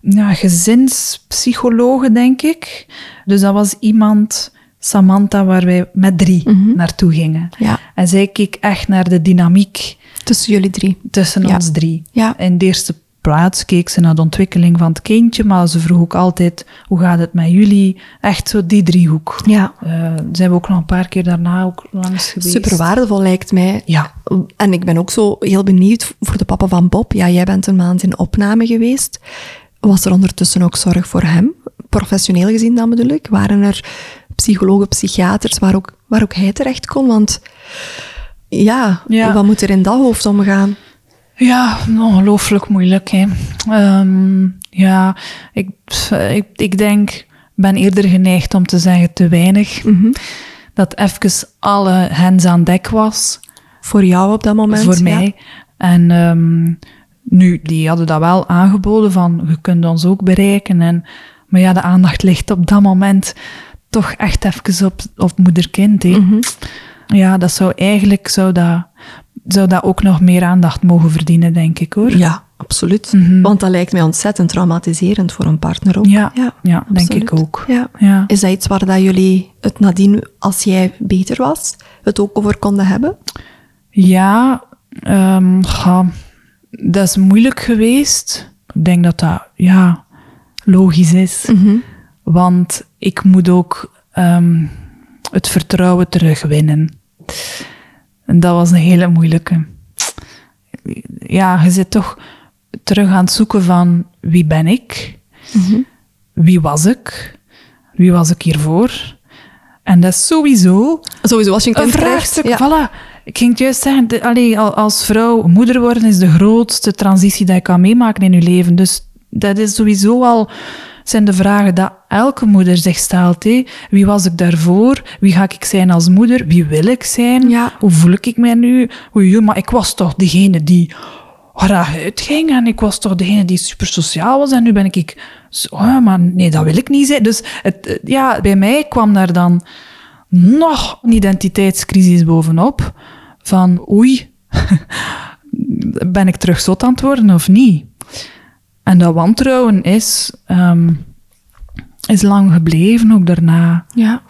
ja, gezinspsychologe, denk ik. Dus dat was iemand, Samantha, waar wij met drie Mhm. naartoe gingen. Ja. En zij keek echt naar de dynamiek Tussen jullie drie. tussen Ja. ons drie. Ja. In de eerste plaats keek ze naar de ontwikkeling van het kindje, maar ze vroeg ook altijd, hoe gaat het met jullie? Echt zo die driehoek. Ja. Eh, zijn we ook nog een paar keer daarna ook langs geweest. Super waardevol lijkt mij. Ja. En ik ben ook zo heel benieuwd voor de papa van Bob. Ja, jij bent een maand in opname geweest. Was er ondertussen ook zorg voor hem? Professioneel gezien dan bedoel ik. Waren er psychologen, psychiaters waar ook, waar ook hij terecht kon? Want ja, Ja. wat moet er in dat hoofd omgaan? Ja, ongelooflijk moeilijk. Hè. Ehm, ja, ik, ik, ik denk, ben eerder geneigd om te zeggen te weinig. Dat even alle hens aan dek was Voor jou op dat moment? voor ja. mij. En ehm, nu, die hadden dat wel aangeboden van, je kunt ons ook bereiken. En, maar ja, de aandacht ligt op dat moment toch echt even op, op moeder-kind. hè. Ja, dat zou eigenlijk, zou dat, zou dat ook nog meer aandacht mogen verdienen, denk ik hoor. Ja, absoluut. Want dat lijkt mij ontzettend traumatiserend voor een partner ook. Ja, ja, denk ik ook. Ja. Ja. Is dat iets waar dat jullie het nadien, als jij beter was, het ook over konden hebben? Ja, ehm, dat is moeilijk geweest. Ik denk dat dat, ja, logisch is. Want ik moet ook ehm, het vertrouwen terugwinnen. En dat was een hele moeilijke. Ja, je zit toch terug aan het zoeken van wie ben ik? Wie was ik? Wie was ik hiervoor? En dat is sowieso Sowieso als je een vraagstuk. Ja. Voilà. Ik ging het juist zeggen, de, allee, al- als vrouw, moeder worden is de grootste transitie die je kan meemaken in je leven. Dus dat is sowieso al, zijn de vragen dat elke moeder zich stelt. Hé. Wie was ik daarvoor? Wie ga ik zijn als moeder? Wie wil ik zijn? Ja. Hoe voel ik mij nu? Oei, maar ik was toch degene die graag uitging en ik was toch degene die super sociaal was en nu ben ik... Zo, oh, maar nee, dat wil ik niet zijn. Dus het, eh, ja, bij mij kwam daar dan nog een identiteitscrisis bovenop. Van oei, [LAUGHS] ben ik terug zot aan het worden of niet? En dat wantrouwen is, ehm, is lang gebleven, ook daarna. Ja.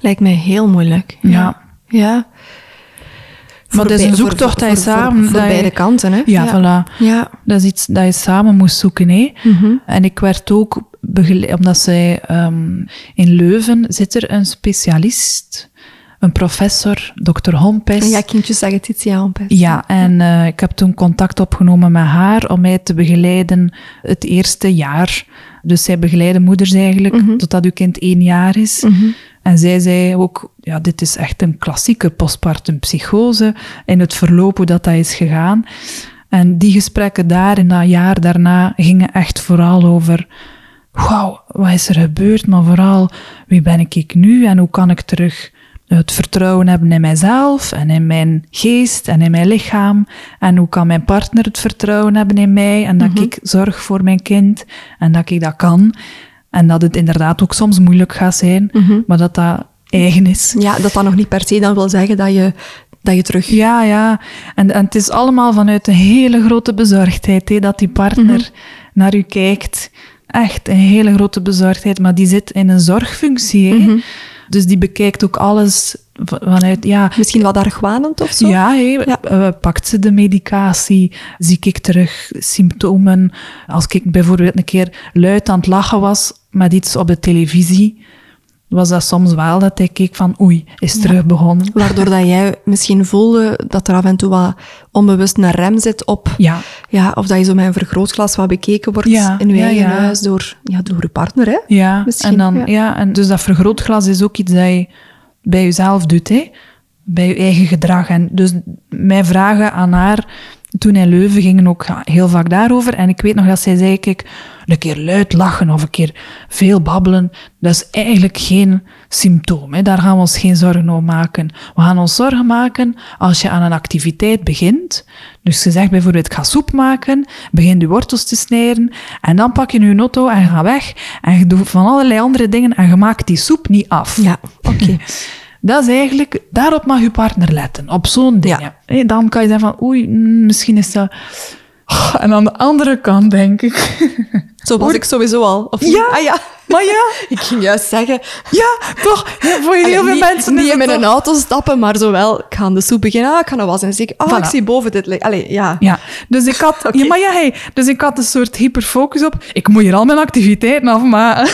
Lijkt mij heel moeilijk. Ja. Ja. Maar dat is een zoektocht dat je voor- samen... Voor, voor je- beide kanten, hè? Ja, voilà. Ja. Dat is iets dat je samen moest zoeken. Hè? Mhm. En ik werd ook begeleid, omdat zij ehm, in Leuven zit er een specialist, een professor, dokter Hompes. Ja, kindjes zeggen Titia Hompes. Ja, en uh, ik heb toen contact opgenomen met haar om mij te begeleiden het eerste jaar. Dus zij begeleiden moeders eigenlijk, mm -hmm. totdat uw kind één jaar is. Mm -hmm. En zij zei ook, ja, dit is echt een klassieke postpartum psychose in het verloop hoe dat, dat is gegaan. En die gesprekken daar in dat jaar daarna gingen echt vooral over, wauw, wat is er gebeurd? Maar vooral, wie ben ik nu en hoe kan ik terug het vertrouwen hebben in mijzelf en in mijn geest en in mijn lichaam. En hoe kan mijn partner het vertrouwen hebben in mij en dat mm -hmm. ik zorg voor mijn kind en dat ik dat kan. En dat het inderdaad ook soms moeilijk gaat zijn, mm -hmm. maar dat dat eigen is. Ja, dat dat nog niet per se dan wil zeggen dat je, dat je terug... Ja, ja. En, en het is allemaal vanuit een hele grote bezorgdheid, hè, dat die partner mm -hmm. naar u kijkt. Echt een hele grote bezorgdheid, maar die zit in een zorgfunctie. Hè. Mhm. Dus die bekijkt ook alles vanuit, ja... Misschien wat argwanend of zo? Ja, hey, ja. Uh, pakt ze de medicatie? Zie ik terug symptomen? Als ik bijvoorbeeld een keer luid aan het lachen was met iets op de televisie, was dat soms wel dat ik keek van oei, is terug ja. begonnen. Waardoor dat jij misschien voelde dat er af en toe wat onbewust een rem zit op... Ja. ja of dat je zo met een vergrootglas wat bekeken wordt ja. in je ja, eigen huis door, ja, door je partner, hè? Ja, misschien. En dan, ja. en dus dat vergrootglas is ook iets dat je bij jezelf doet, hè? bij je eigen gedrag. En dus mijn vragen aan haar toen in Leuven gingen ook heel vaak daarover. En ik weet nog dat zij zei, kijk, een keer luid lachen of een keer veel babbelen, dat is eigenlijk geen symptoom. Hè. Daar gaan we ons geen zorgen over maken. We gaan ons zorgen maken als je aan een activiteit begint. Dus ze zegt bijvoorbeeld, ik ga soep maken, begin je wortels te snijden, en dan pak je je auto en ga weg. En je doet van allerlei andere dingen en je maakt die soep niet af. Ja, oké. Okay. [LAUGHS] Dat is eigenlijk, daarop mag je partner letten, op zo'n dingen. Ja. Dan kan je zeggen van, oei, misschien is dat... En aan de andere kant denk ik... [LAUGHS] Zo was ik sowieso al. Of ja, ah, ja, maar ja. [LAUGHS] ik ging juist zeggen... Ja, toch, voor heel veel niet, mensen Niet in mijn toch... auto stappen, maar zowel, ik ga aan de soep beginnen, ah, ik ga naar was en zie ik, ah, voilà. ik zie boven dit liggen. Allee, ja. Ja, dus ik had... [LAUGHS] okay. ja, maar ja, hey, dus ik had een soort hyperfocus op, ik moet hier al mijn activiteiten afmaken.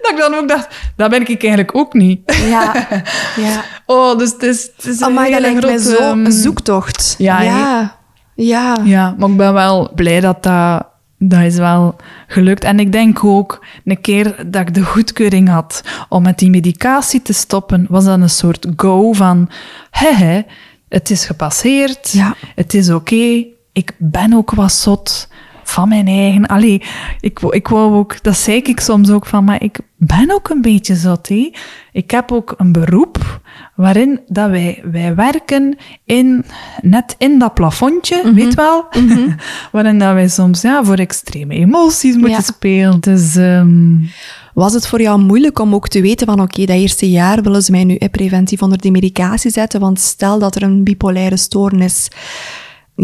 [LAUGHS] dat ik dan ook dacht, dat ben ik eigenlijk ook niet. Ja, [LAUGHS] ja. Oh, dus het is, het is oh, een maar hele grote... zo een zoektocht. Ja, ja. Ja. ja, maar ik ben wel blij dat dat, dat is wel gelukt. En ik denk ook, een keer dat ik de goedkeuring had om met die medicatie te stoppen, was dat een soort go van, hè, hè het is gepasseerd, ja. het is oké, okay, ik ben ook wat zot van mijn eigen. Allee, ik, ik wou ook, dat zei ik soms ook van, maar ik ben ook een beetje zot. Hé. Ik heb ook een beroep waarin dat wij, wij werken in, net in dat plafondje, mm -hmm. weet wel, mm -hmm. [LAUGHS] waarin dat wij soms ja, voor extreme emoties moeten ja. spelen. Dus, um... Was het voor jou moeilijk om ook te weten van oké, okay, dat eerste jaar willen ze mij nu preventief onder die medicatie zetten, want stel dat er een bipolaire stoornis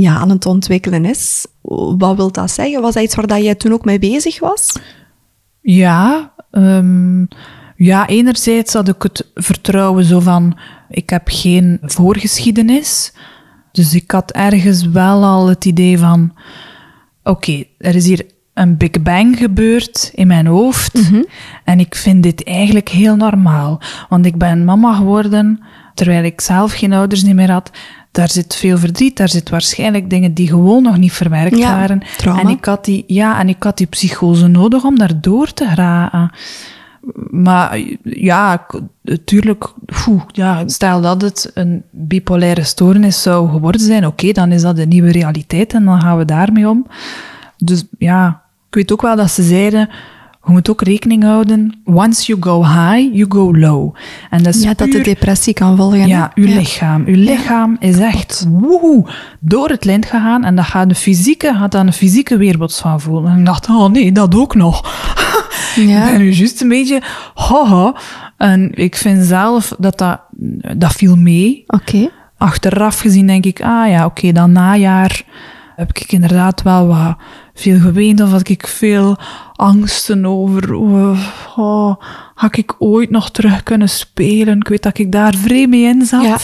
ja, aan het ontwikkelen is. Wat wil dat zeggen? Was dat iets waar dat jij toen ook mee bezig was? Ja, um, ja, enerzijds had ik het vertrouwen zo van, ik heb geen voorgeschiedenis. Dus ik had ergens wel al het idee van, oké, okay, er is hier een Big Bang gebeurd in mijn hoofd. Mm -hmm. En ik vind dit eigenlijk heel normaal. Want ik ben mama geworden terwijl ik zelf geen ouders niet meer had. Daar zit veel verdriet, daar zit waarschijnlijk dingen die gewoon nog niet verwerkt ja, waren. Trauma. En ik had die, ja, en ik had die psychose nodig om daar door te geraken. Maar ja, natuurlijk, ja, stel dat het een bipolaire stoornis zou geworden zijn, oké, okay, dan is dat een nieuwe realiteit en dan gaan we daarmee om. Dus ja, ik weet ook wel dat ze zeiden, je moet ook rekening houden, once you go high, you go low. En dat is ja, puur, dat de depressie kan volgen. Ja, uw ja. lichaam. Uw lichaam is echt woehoe, door het lint gegaan en dat gaat de fysieke, gaat aan de fysieke weerbots van voelen. En ik dacht, oh nee, dat ook nog. [LAUGHS] Ja. ik ben nu juist een beetje, haha. En ik vind zelf dat dat, dat viel mee. Oké. Okay. Achteraf gezien denk ik, ah ja, oké, okay, dan najaar heb ik inderdaad wel wat veel geweend of had ik veel angsten over oh, oh, ga ik ooit nog terug kunnen spelen? Ik weet dat ik daar vreemd mee in zat. Ja.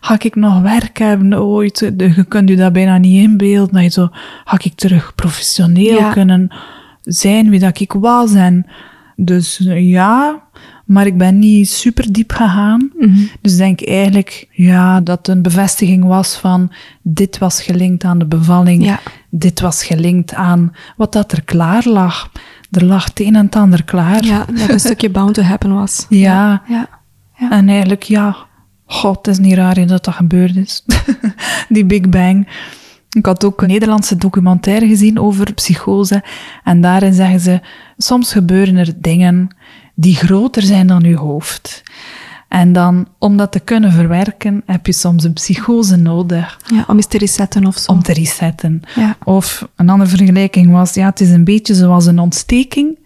Ga ik nog werk hebben ooit? Je kunt je dat bijna niet inbeelden. Dat je zo, ga ik terug professioneel ja. kunnen, zijn wie dat ik was. En dus ja, maar ik ben niet super diep gegaan. Dus ik denk eigenlijk ja, dat een bevestiging was van dit was gelinkt aan de bevalling. Ja. Dit was gelinkt aan wat dat er klaar lag. Er lag het een en het ander klaar. Ja, dat een stukje bound to happen was. Ja. Ja. Ja. En eigenlijk, ja, god, het is niet raar dat dat gebeurd is. [LAUGHS] Die Big Bang. Ik had ook een Nederlandse documentaire gezien over psychose. En daarin zeggen ze, soms gebeuren er dingen die groter zijn dan je hoofd. En dan, om dat te kunnen verwerken, heb je soms een psychose nodig Ja, om eens te resetten of zo. om te resetten. Ja. Of een andere vergelijking was, ja, het is een beetje zoals een ontsteking.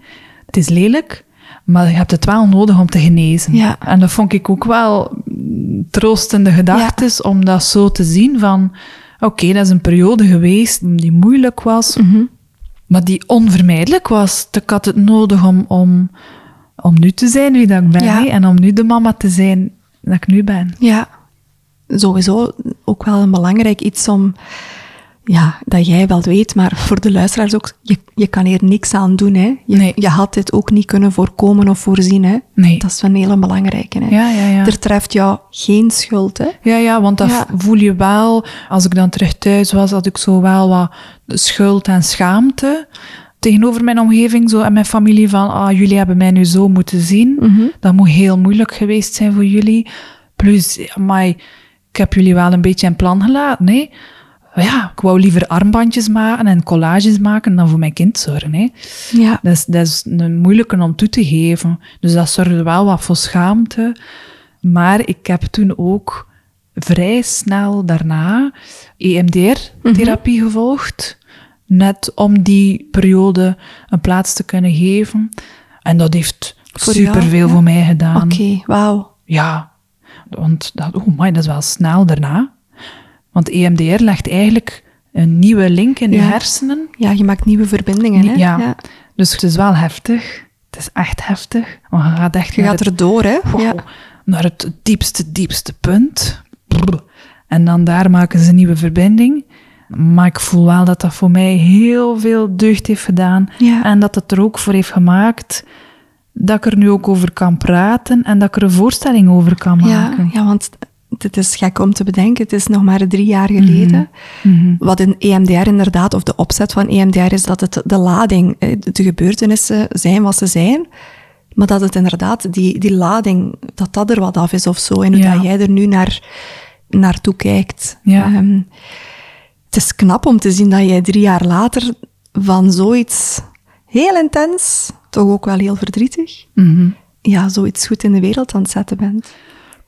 Het is lelijk, maar je hebt het wel nodig om te genezen. Ja. En dat vond ik ook wel troostende gedachtes, om dat zo te zien van, oké, dat is een periode geweest die moeilijk was, Mhm. maar die onvermijdelijk was. Ik had het nodig om, om, om nu te zijn wie dat ik ben, Ja. en om nu de mama te zijn dat ik nu ben. Ja, sowieso ook wel een belangrijk iets om, ja, dat jij wel weet, maar voor de luisteraars ook, je, je kan hier niks aan doen. Hè. Je, Nee. je had dit ook niet kunnen voorkomen of voorzien. Hè. Nee. Dat is een hele belangrijke. Hè. Ja, ja, ja. Er treft jou geen schuld. Hè. Ja, ja, want dat voel je wel. Als ik dan terug thuis was, had ik zo wel wat schuld en schaamte tegenover mijn omgeving zo, en mijn familie van, ah, jullie hebben mij nu zo moeten zien. Mhm. Dat moet heel moeilijk geweest zijn voor jullie. Plus, maar ik heb jullie wel een beetje in plan gelaten, nee. Ja, ik wou liever armbandjes maken en collages maken dan voor mijn kind zorgen. Hè. Ja. Dat is, dat is een moeilijke om toe te geven. Dus dat zorgde wel wat voor schaamte. Maar ik heb toen ook vrij snel daarna EMDR-therapie gevolgd. Net om die periode een plaats te kunnen geven. En dat heeft Voor jou, superveel ja. voor mij gedaan. Oké, wauw. Ja, want dat, oh my, dat is wel snel daarna. Want EMDR legt eigenlijk een nieuwe link in je Ja. hersenen. Ja, je maakt nieuwe verbindingen. Hè. Ja. Dus het is wel heftig. Het is echt heftig. Want je gaat echt Je naar gaat het, erdoor, hè. wow, Ja. naar het diepste, diepste punt. En dan daar maken ze een nieuwe verbinding. Maar ik voel wel dat dat voor mij heel veel deugd heeft gedaan. Ja. En dat het er ook voor heeft gemaakt dat ik er nu ook over kan praten en dat ik er een voorstelling over kan Ja, maken. ja, want het is gek om te bedenken. Het is nog maar drie jaar geleden. Mhm. Wat in EMDR inderdaad, of de opzet van EMDR, is dat het de lading, eh, de gebeurtenissen zijn wat ze zijn. Maar dat het inderdaad, die, die lading, dat dat er wat af is of zo. En hoe Ja. dat jij er nu naar, naartoe kijkt. Ja. Ehm, het is knap om te zien dat jij drie jaar later van zoiets heel intens, toch ook wel heel verdrietig, Mhm. ja, zoiets goed in de wereld aan het zetten bent.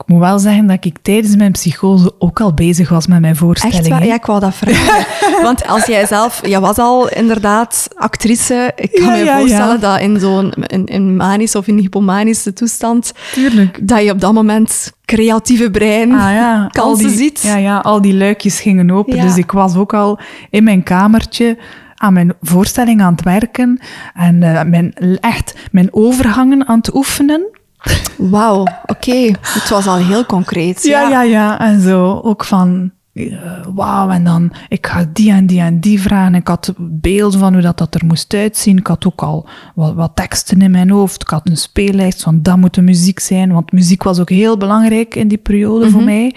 Ik moet wel zeggen dat ik tijdens mijn psychose ook al bezig was met mijn voorstelling. Echt waar? Ja, ik wou dat vragen. [LAUGHS] Want als jij zelf... Jij was al inderdaad actrice. Ik kan Ja, me ja, voorstellen ja. dat in zo'n in, in manische of in hypomanische toestand... Tuurlijk. Dat je op dat moment creatieve brein Ah [LAUGHS] kansen die, ziet. Ja, ja, al die luikjes gingen open. Dus ik was ook al in mijn kamertje aan mijn voorstelling aan het werken. En eh, mijn, echt mijn overgangen aan het oefenen. Wauw, oké. Het was al heel concreet. Ja, ja, ja. En zo ook van... eh, Wauw, en dan, ik ga die en die en die vragen. Ik had beelden van hoe dat, dat er moest uitzien. Ik had ook al wat, wat teksten in mijn hoofd. Ik had een speellijst van dat moet de muziek zijn. Want muziek was ook heel belangrijk in die periode voor mij.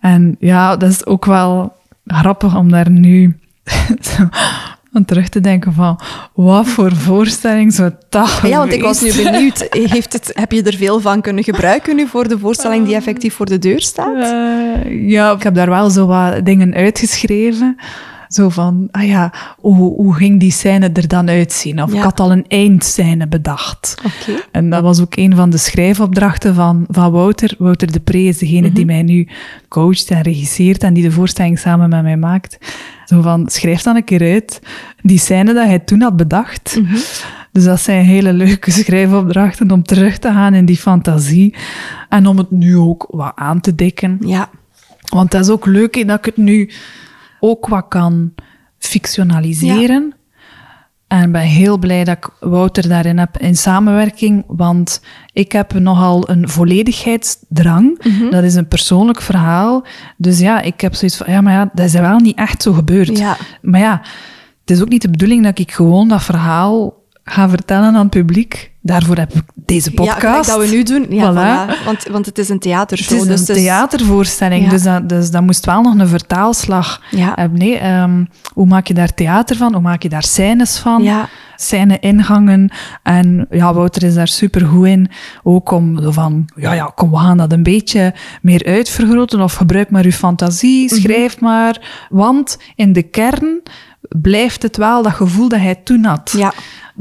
En ja, dat is ook wel grappig om daar nu [LAUGHS] aan terug te denken van... Wat voor voorstelling zou dat Ja, want ik was nu benieuwd. Heeft het, heb je er veel van kunnen gebruiken nu voor de voorstelling die effectief voor de deur staat? Eh, ja, ik heb daar wel zo wat dingen uitgeschreven. Zo van, ah ja, hoe, hoe ging die scène er dan uitzien? Of Ja. ik had al een eindscène bedacht. En dat was ook een van de schrijfopdrachten van, van Wouter. Wouter de Pre is degene Mhm. die mij nu coacht en regisseert en die de voorstelling samen met mij maakt. Zo van, schrijf dan een keer uit die scène dat hij toen had bedacht. Mhm. Dus dat zijn hele leuke schrijfopdrachten om terug te gaan in die fantasie. En om het nu ook wat aan te dikken. Ja. Want dat is ook leuk hè, dat ik het nu ook wat kan fictionaliseren. En ik ben heel blij dat ik Wouter daarin heb in samenwerking, want ik heb nogal een volledigheidsdrang. Dat is een persoonlijk verhaal. Dus ja, ik heb zoiets van, ja, maar ja, dat is wel niet echt zo gebeurd. Ja. Maar ja, het is ook niet de bedoeling dat ik gewoon dat verhaal ga vertellen aan het publiek. Daarvoor heb ik deze podcast. Ja, dat we nu doen. Ja, Voilà. voilà. Want, want het is een theatershow. Het is dus een theatervoorstelling, Ja. dus, dat, dus dat moest wel nog een vertaalslag Ja. hebben. Nee, ehm, hoe maak je daar theater van? Hoe maak je daar scènes van? Ja. Scène-ingangen. En ja, Wouter is daar super goed in. Ook om van, ja, ja, kom, we gaan dat een beetje meer uitvergroten. Of gebruik maar uw fantasie, Mhm. schrijf maar. Want in de kern blijft het wel dat gevoel dat hij toen had. Ja.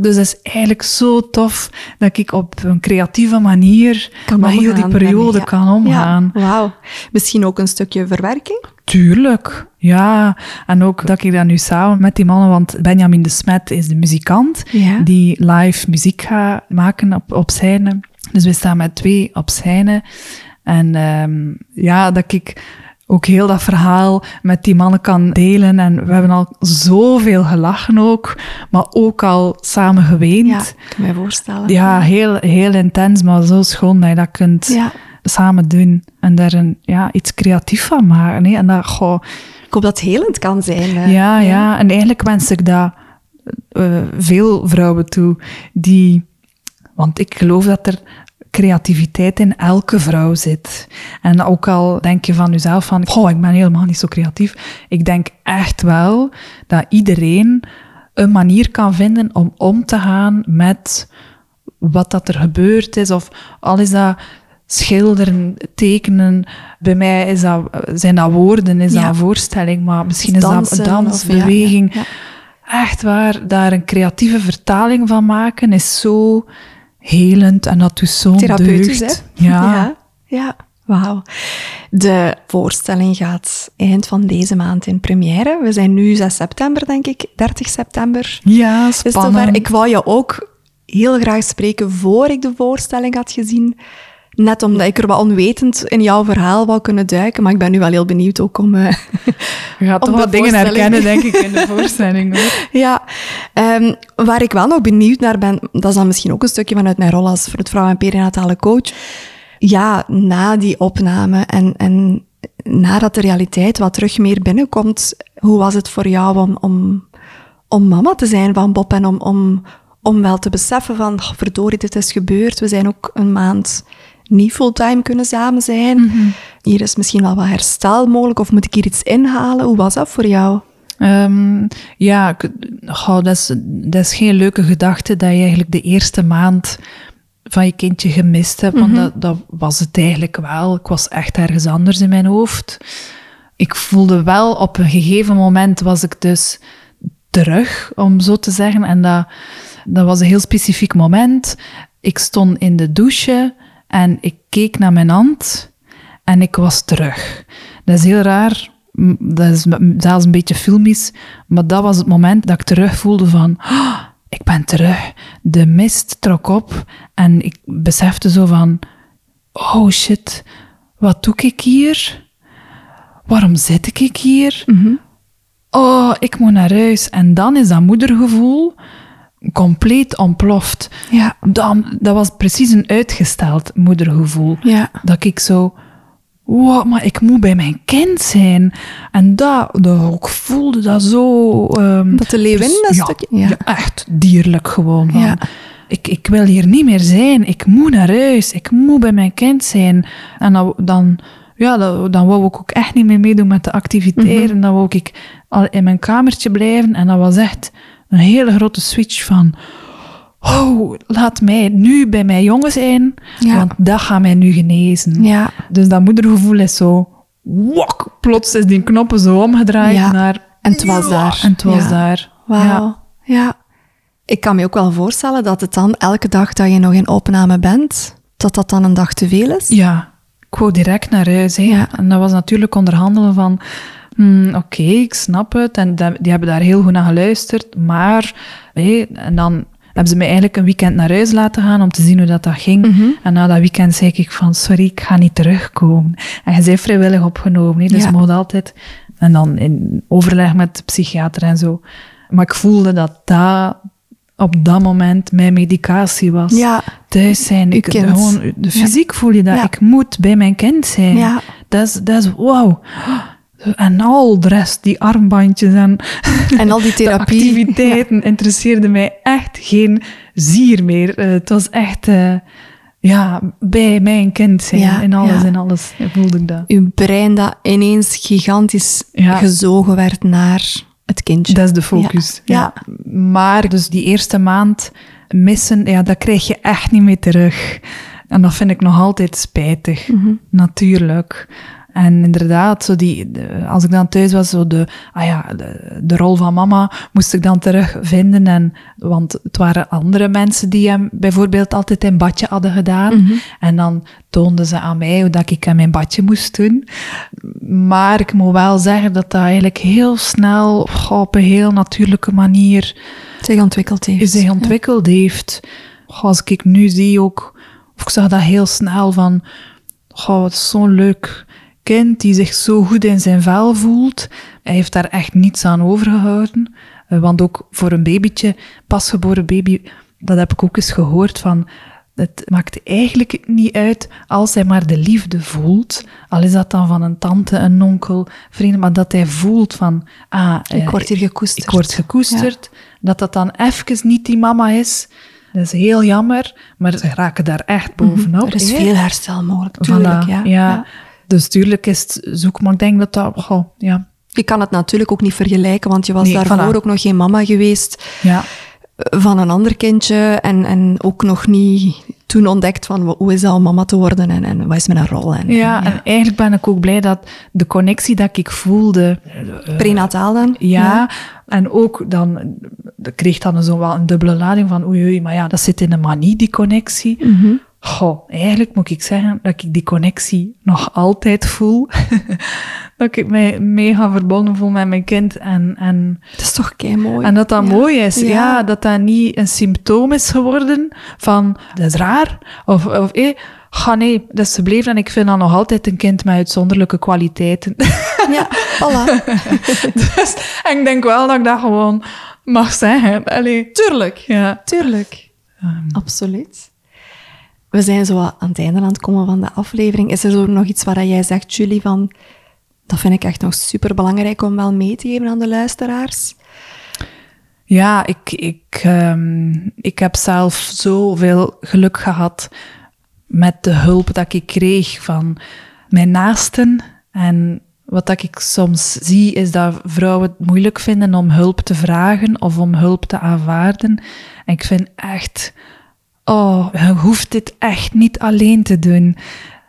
Dus het is eigenlijk zo tof dat ik op een creatieve manier Kan met heel die periode ja. kan omgaan. Ja, wauw. Misschien ook een stukje verwerking? Tuurlijk, ja. En ook dat ik dat nu samen met die mannen, want Benjamin de Smet is de muzikant Ja. die live muziek gaat maken op, op scène. Dus we staan met twee op scène. En ehm, ja, dat ik ook heel dat verhaal met die mannen kan delen. En we hebben al zoveel gelachen ook, maar ook al samen geweend. Ja, kan me voorstellen. Ja, heel, heel intens, maar zo schoon dat je dat kunt Ja. samen doen. En daar een, ja, iets creatief van maken. Hè. En dat, goh, Ik hoop dat het helend kan zijn. eh. ja, ja, en eigenlijk wens ik dat eh, veel vrouwen toe. Die, want ik geloof dat er creativiteit in elke vrouw zit. En ook al denk je van jezelf van, goh, ik ben helemaal niet zo creatief. Ik denk echt wel dat iedereen een manier kan vinden om om te gaan met wat dat er gebeurd is. Of al is dat schilderen, tekenen. Bij mij is dat, zijn dat woorden, is Ja. dat een voorstelling. Maar misschien is Dansen dat dans, ja, beweging. ja. Echt waar, daar een creatieve vertaling van maken is zo helend en dat doet zo'n Therapeutisch, deugd. hè? Ja. Ja, ja. wauw. De voorstelling gaat eind van deze maand in première. We zijn nu 6 september, denk ik. 30 september. Ja, Is het spannend. Ik wou je ook heel graag spreken voor ik de voorstelling had gezien. Net omdat ik er wat onwetend in jouw verhaal wou kunnen duiken. Maar ik ben nu wel heel benieuwd ook om... eh, Je gaat om toch wat dingen herkennen, denk ik, in de [LAUGHS] voorstelling. hoor. Ja, ehm, waar ik wel nog benieuwd naar ben, dat is dan misschien ook een stukje vanuit mijn rol als voor het vrouw- en perinatale coach. Ja, na die opname en, en nadat de realiteit wat terug meer binnenkomt, hoe was het voor jou om, om, om mama te zijn van Bob en om, om, om wel te beseffen van, "Oh, verdorie, dit is gebeurd. We zijn ook een maand niet fulltime kunnen samen zijn. Hier is misschien wel wat herstel mogelijk of moet ik hier iets inhalen? Hoe was dat voor jou? Ehm, ja, dat, is, dat is geen leuke gedachte dat je eigenlijk de eerste maand van je kindje gemist hebt. Want dat, dat was het eigenlijk wel. Ik was echt ergens anders in mijn hoofd. Ik voelde wel, op een gegeven moment was ik dus terug, om zo te zeggen. En dat, dat was een heel specifiek moment. Ik stond in de douche en ik keek naar mijn hand en ik was terug. Dat is heel raar. Dat is zelfs een beetje filmisch. Maar dat was het moment dat ik terug voelde van... "Ah, ik ben terug. De mist trok op. En ik besefte zo van... Oh shit, wat doe ik hier? Waarom zit ik hier? Oh, ik moet naar huis. En dan is dat moedergevoel compleet ontploft. Ja. Dan, dat was precies een uitgesteld moedergevoel. Ja. Dat ik zo, wow, maar ik moet bij mijn kind zijn. En dat, dat ik voelde dat zo... ehm, Dat de leeuwin dus- dat ja, stukje- Ja. echt dierlijk gewoon. Van, ik, ik wil hier niet meer zijn. Ik moet naar huis. Ik moet bij mijn kind zijn. En dan... dan ja, dan, dan wou ik ook echt niet meer meedoen met de activiteiten. Mhm. Dan wou ik al in mijn kamertje blijven. En dat was echt een hele grote switch van... Oh, laat mij nu bij mijn jongen zijn, Ja. want dat gaat mij nu genezen. Ja. Dus dat moedergevoel is zo... Wok, plots is die knoppen zo omgedraaid Ja. naar... En het was daar. En het was daar. Wauw. Ja. Ja. Ik kan me ook wel voorstellen dat het dan elke dag dat je nog in opname bent, dat dat dan een dag te veel is. Ja, ik wou direct naar huis. Hè. Ja. En dat was natuurlijk onderhandelen van... hmm, Oké, ik snap het. En die hebben daar heel goed naar geluisterd. Maar... en dan hebben ze mij eigenlijk een weekend naar huis laten gaan om te zien hoe dat, dat ging. Mhm. En na dat weekend zei ik van... Sorry, ik ga niet terugkomen. En je bent vrijwillig opgenomen. Dus Ja. mocht altijd... En dan in overleg met de psychiater en zo. Maar ik voelde dat dat op dat moment mijn medicatie was. Ja. Thuis zijn. Ik, kind. gewoon, de fysiek voel je dat. Ja. Ik moet bij mijn kind zijn. Ja. Dat is, dat is wow. En al de rest, die armbandjes en, En al die [LAUGHS] therapie. activiteiten, interesseerde mij echt geen zier meer. Eh, het was echt, eh, ja, bij mijn kind zijn. Ja, in alles ja. en alles voelde ik dat. Uw brein dat ineens gigantisch gezogen werd naar het kindje. Dat is de focus. Ja. Ja. Maar dus die eerste maand missen, ja, dat krijg je echt niet meer terug. En dat vind ik nog altijd spijtig. Mhm. Natuurlijk. En inderdaad, zo die, als ik dan thuis was, zo de, ah ja, de, de rol van mama moest ik dan terugvinden. En, want het waren andere mensen die hem bijvoorbeeld altijd in badje hadden gedaan. Mhm. En dan toonden ze aan mij hoe dat ik hem in badje moest doen. Maar ik moet wel zeggen dat dat eigenlijk heel snel, op een heel natuurlijke manier zich ontwikkeld heeft. zich ontwikkeld heeft. Als ik nu zie ook, of ik zag dat heel snel van, goh, wat is zo'n leuk kind die zich zo goed in zijn vel voelt. Hij heeft daar echt niets aan overgehouden. Eh, Want ook voor een babytje, pasgeboren baby, dat heb ik ook eens gehoord van, het maakt eigenlijk niet uit als hij maar de liefde voelt. Al is dat dan van een tante, een onkel, vrienden, maar dat hij voelt van, ah, Ik eh, word hier gekoesterd. ik word gekoesterd. Dat dat dan even niet die mama is. Dat is heel jammer, maar ze raken daar echt bovenop. Er is veel herstel mogelijk, tuurlijk. Voilà, ja. ja. Ja. Dus tuurlijk is het zoek, maar ik denk dat dat... goh, ja, Je kan het natuurlijk ook niet vergelijken, want je was Nee, daarvoor voilà. ook nog geen mama geweest ja, eh, van een ander kindje en, en ook nog niet toen ontdekt van hoe is dat om mama te worden en, en wat is mijn rol. En, ja, en eigenlijk ben ik ook blij dat de connectie dat ik voelde... eh, Prenataal dan? Ja, en ook dan dat kreeg dan zo wel een dubbele lading van oei, oei, maar ja, dat zit in de manie, die connectie. Mhm. Goh, eigenlijk moet ik zeggen dat ik die connectie nog altijd voel. [LAUGHS] dat ik mij mega verbonden voel met mijn kind en, en, Dat is toch kei mooi. en dat dat Ja. mooi is. Ja. Ja. dat dat niet een symptoom is geworden van dat is raar. Of, of eh, ga nee, dat is gebleven en ik vind dat nog altijd een kind met uitzonderlijke kwaliteiten. Ja, [LAUGHS] voilà. dus en ik denk wel dat ik dat gewoon mag zeggen. Allee, Tuurlijk. ja. Tuurlijk. Absoluut. We zijn zo aan het einde aan het komen van de aflevering. Is er zo nog iets waar jij zegt, Julie, van... Dat vind ik echt nog super belangrijk om wel mee te geven aan de luisteraars. Ja, ik, ik, ehm, ik heb zelf zoveel geluk gehad met de hulp dat ik kreeg van mijn naasten. En wat dat ik soms zie, is dat vrouwen het moeilijk vinden om hulp te vragen of om hulp te aanvaarden. En ik vind echt, oh, je hoeft dit echt niet alleen te doen.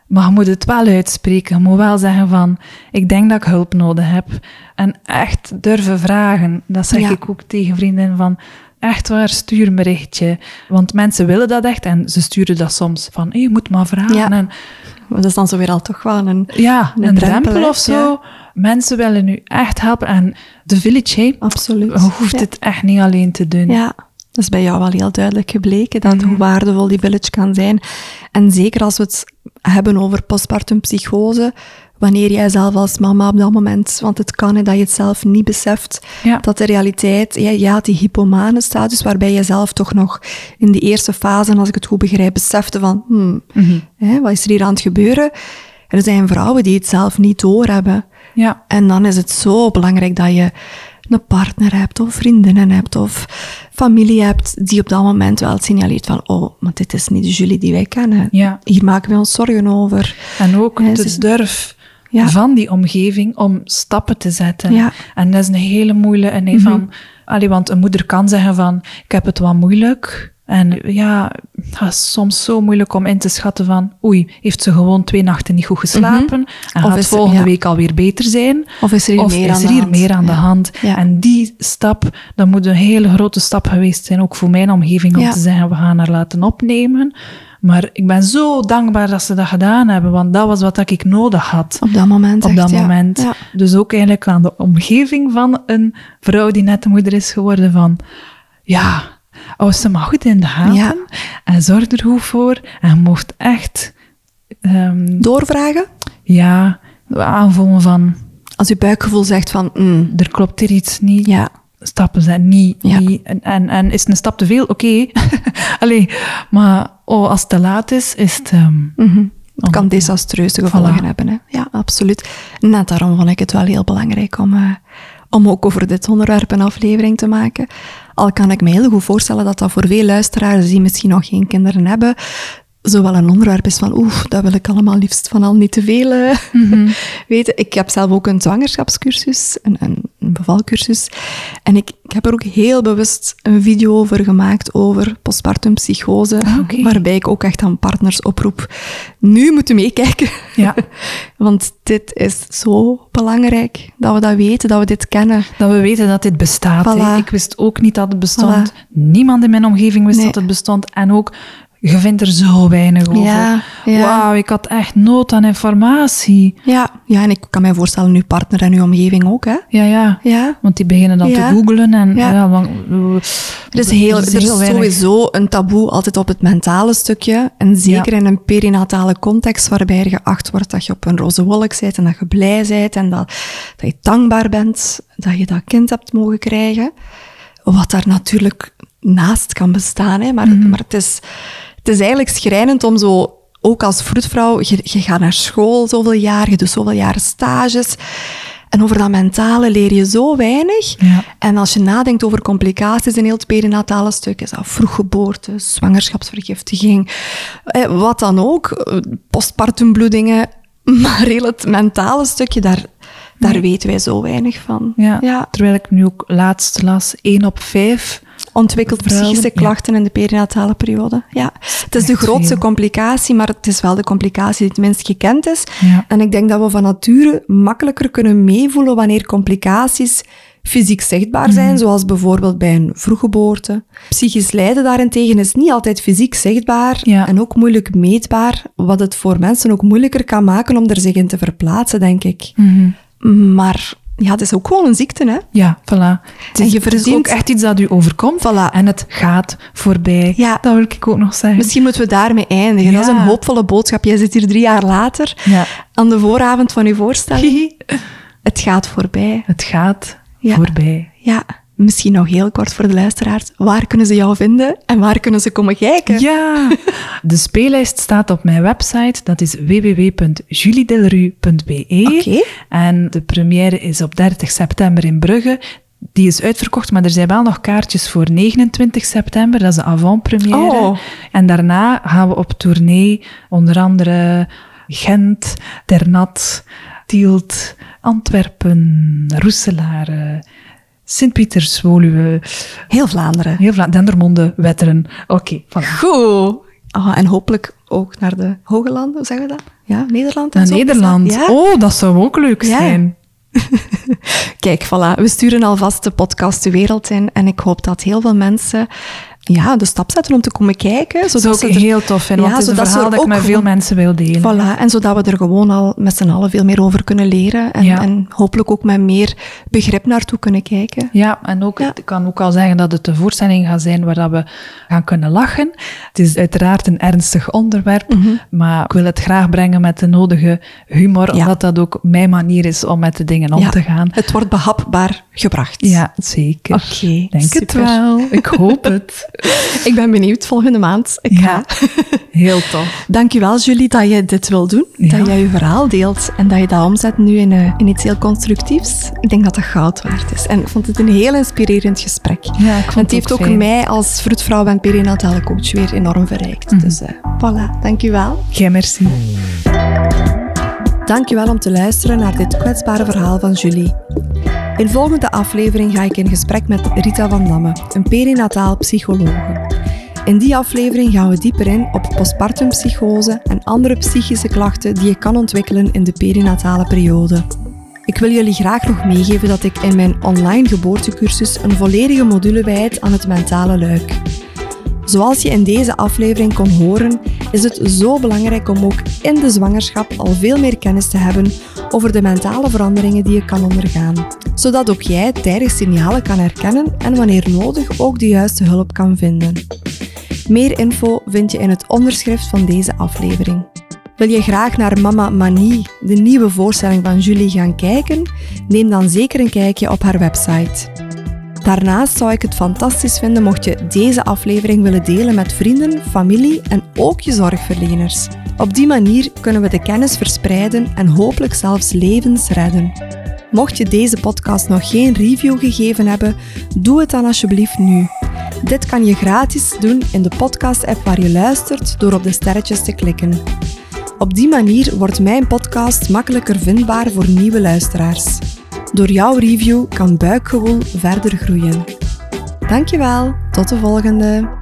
Maar je moet het wel uitspreken. Je moet wel zeggen van, ik denk dat ik hulp nodig heb. En echt durven vragen. Dat zeg Ja. ik ook tegen vrienden van, echt waar, stuur een berichtje. Want mensen willen dat echt en ze sturen dat soms van, hey, je moet maar vragen. Ja. En Maar dat is dan zo weer al toch wel een... ja, Een een, drempel, of zo. Mensen willen nu echt helpen. En de village, hè, Absoluut. je hoeft het echt niet alleen te doen. Ja, dat is bij jou wel heel duidelijk gebleken, dat Mhm. hoe waardevol die village kan zijn. En zeker als we het hebben over postpartum psychose, wanneer jij zelf als mama op dat moment, want het kan hè, dat je het zelf niet beseft, Ja. dat de realiteit, ja, je had die hypomane status, waarbij je zelf toch nog in die eerste fase, als ik het goed begrijp, besefte van, hmm, Mhm. hè, wat is er hier aan het gebeuren? Er zijn vrouwen die het zelf niet doorhebben. Ja. En dan is het zo belangrijk dat je een partner hebt, of vriendinnen hebt, of familie hebt, die op dat moment wel signaleert van, oh, maar dit is niet de Julie die wij kennen. Ja. Hier maken we ons zorgen over. En ook Ja, de durf Ja. van die omgeving om stappen te zetten. Ja. En dat is een hele moeilijke. En nee, van, allee, want een moeder kan zeggen van, ik heb het wat moeilijk. En ja, het is soms zo moeilijk om in te schatten van, oei, heeft ze gewoon twee nachten niet goed geslapen? En Of gaat is- volgende ja. week alweer beter zijn? Of is er hier Of meer is aan er de hier hand? meer aan de Ja. hand? Ja. En die stap, dat moet een hele grote stap geweest zijn, ook voor mijn omgeving, om te zeggen, we gaan haar laten opnemen. Maar ik ben zo dankbaar dat ze dat gedaan hebben, want dat was wat ik nodig had Op dat moment op echt, dat ja. moment. Ja. Dus ook eigenlijk aan de omgeving van een vrouw die net de moeder is geworden van, ja, hou ze maar goed in de gaten Ja. en zorg er goed voor. En je mocht echt, ehm, Doorvragen? ja, aanvoelen van, Als je buikgevoel zegt van, mm, er klopt hier iets niet. ja, Stappen zijn niet, Ja. niet en, en, en is het een stap te veel? Oké. [LAUGHS] Allee, maar oh, als het te laat is, is het... mhm. Het kan desastreuze gevolgen hebben. Hè? Ja, absoluut. Net daarom vond ik het wel heel belangrijk om, uh, om ook over dit onderwerp een aflevering te maken. Al kan ik me heel goed voorstellen dat dat voor veel luisteraars die misschien nog geen kinderen hebben, zowel een onderwerp is van, oeh, dat wil ik allemaal liefst van al niet te veel uh, [LAUGHS] weten. Ik heb zelf ook een zwangerschapscursus, een, een, een bevalcursus. En ik, ik, heb er ook heel bewust een video over gemaakt over postpartum psychose, ah, waarbij ik ook echt aan partners oproep, nu moeten meekijken. Ja. [LAUGHS] Want dit is zo belangrijk, dat we dat weten, dat we dit kennen. Dat we weten dat dit bestaat. Ik wist ook niet dat het bestond. Niemand in mijn omgeving wist dat het bestond. En ook je vindt er zo weinig over. Ja, Wauw, ik had echt nood aan informatie. Ja, ja, en ik kan mij voorstellen, uw partner en uw omgeving ook, hè? Ja, ja. ja. Want die beginnen dan te googlen en... Ja. ja want, er is, heel, er is, sowieso een taboe altijd op het mentale stukje. En zeker in een perinatale context, waarbij er geacht wordt dat je op een roze wolk bent en dat je blij bent en dat, dat je dankbaar bent dat je dat kind hebt mogen krijgen. Wat daar natuurlijk naast kan bestaan, hè. Maar, mhm. maar het is het is eigenlijk schrijnend om zo, ook als vroedvrouw, je, je gaat naar school zoveel jaar, je doet zoveel jaren stages. En over dat mentale leer je zo weinig. Ja. En als je nadenkt over complicaties in heel het perinatale stuk, is dat vroeggeboorte, zwangerschapsvergiftiging, eh, wat dan ook, eh, postpartumbloedingen, [LAUGHS] maar heel het mentale stukje, daar, daar weten wij zo weinig van. Ja, ja. Terwijl ik nu ook laatst las, één op vijf ontwikkelt psychische klachten in de perinatale periode. Ja. Het is de grootste complicatie, maar het is wel de complicatie die het minst gekend is. En ik denk dat we van nature makkelijker kunnen meevoelen wanneer complicaties fysiek zichtbaar zijn, mhm. zoals bijvoorbeeld bij een vroeggeboorte. Psychisch lijden daarentegen is niet altijd fysiek zichtbaar en ook moeilijk meetbaar, wat het voor mensen ook moeilijker kan maken om er zich in te verplaatsen, denk ik. Mhm. Maar ja, het is ook gewoon een ziekte, hè? Ja, voilà. Het is, je verdient... ook echt iets dat u overkomt. Voilà. En het gaat voorbij. Ja. Dat wil ik ook nog zeggen. Misschien moeten we daarmee eindigen. Dat is een hoopvolle boodschap. Jij zit hier drie jaar later, ja. aan de vooravond van uw voorstelling. [LAUGHS] het gaat voorbij. Het gaat voorbij. Ja. Misschien nog heel kort voor de luisteraars. Waar kunnen ze jou vinden en waar kunnen ze komen kijken? Ja, de speellijst staat op mijn website. Dat is www.juliedelru.be. Okay. En de première is op 30 september in Brugge. Die is uitverkocht, maar er zijn wel nog kaartjes voor 29 september. Dat is de avant-première. Oh. En daarna gaan we op tournee, onder andere Gent, Ternat, Tielt, Antwerpen, Roeselare... Sint-Pieters, Woluwe. Heel Vlaanderen. Heel Vlaanderen, Dendermonde, Wetteren. Oké, okay, Goed. Oh, en hopelijk ook naar de Hoge Landen, hoe zeggen we dat? Ja, Nederland. Naar Nederland. Ja? Oh, dat zou ook leuk zijn. [LAUGHS] Kijk, voilà. We sturen alvast de podcast de wereld in. En ik hoop dat heel veel mensen ja, de stap zetten om te komen kijken. Zodat dat zou ik heel tof ja, want het is een verhaal dat ik met veel mensen wil delen. Voilà, en zodat we er gewoon al met z'n allen veel meer over kunnen leren. En, en hopelijk ook met meer begrip naartoe kunnen kijken. Ja, en ook, ik kan ook al zeggen dat het een voorstelling gaat zijn waar dat we gaan kunnen lachen. Het is uiteraard een ernstig onderwerp, mhm. maar ik wil het graag brengen met de nodige humor, omdat dat ook mijn manier is om met de dingen om te gaan. Het wordt behapbaar gebracht. Ja, zeker. Oké, Denk het wel. Ik hoop het. [LAUGHS] [LAUGHS] ik ben benieuwd volgende maand. Ik ga. [LAUGHS] Heel tof. Dankjewel Julie dat je dit wil doen. Dat jij je verhaal deelt en dat je dat omzet nu in, uh, in iets heel constructiefs. Ik denk dat dat goud waard is. En ik vond het een heel inspirerend gesprek. Ja, ik vond en het, heeft ook, mij als vroedvrouw en perinatale coach weer enorm verrijkt. Mm Dus uh, voilà, dankjewel. Geen merci. Dankjewel om te luisteren naar dit kwetsbare verhaal van Julie. In de volgende aflevering ga ik in gesprek met Rita van Damme, een perinataal psychologe. In die aflevering gaan we dieper in op postpartumpsychose en andere psychische klachten die je kan ontwikkelen in de perinatale periode. Ik wil jullie graag nog meegeven dat ik in mijn online geboortecursus een volledige module wijd aan het mentale luik. Zoals je in deze aflevering kon horen, is het zo belangrijk om ook in de zwangerschap al veel meer kennis te hebben over de mentale veranderingen die je kan ondergaan, zodat ook jij tijdig signalen kan herkennen en wanneer nodig ook de juiste hulp kan vinden. Meer info vind je in het onderschrift van deze aflevering. Wil je graag naar Mama Manie, de nieuwe voorstelling van Julie, gaan kijken? Neem dan zeker een kijkje op haar website. Daarnaast zou ik het fantastisch vinden mocht je deze aflevering willen delen met vrienden, familie en ook je zorgverleners. Op die manier kunnen we de kennis verspreiden en hopelijk zelfs levens redden. Mocht je deze podcast nog geen review gegeven hebben, doe het dan alsjeblieft nu. Dit kan je gratis doen in de podcast-app waar je luistert door op de sterretjes te klikken. Op die manier wordt mijn podcast makkelijker vindbaar voor nieuwe luisteraars. Door jouw review kan buikgewoel verder groeien. Dankjewel, tot de volgende!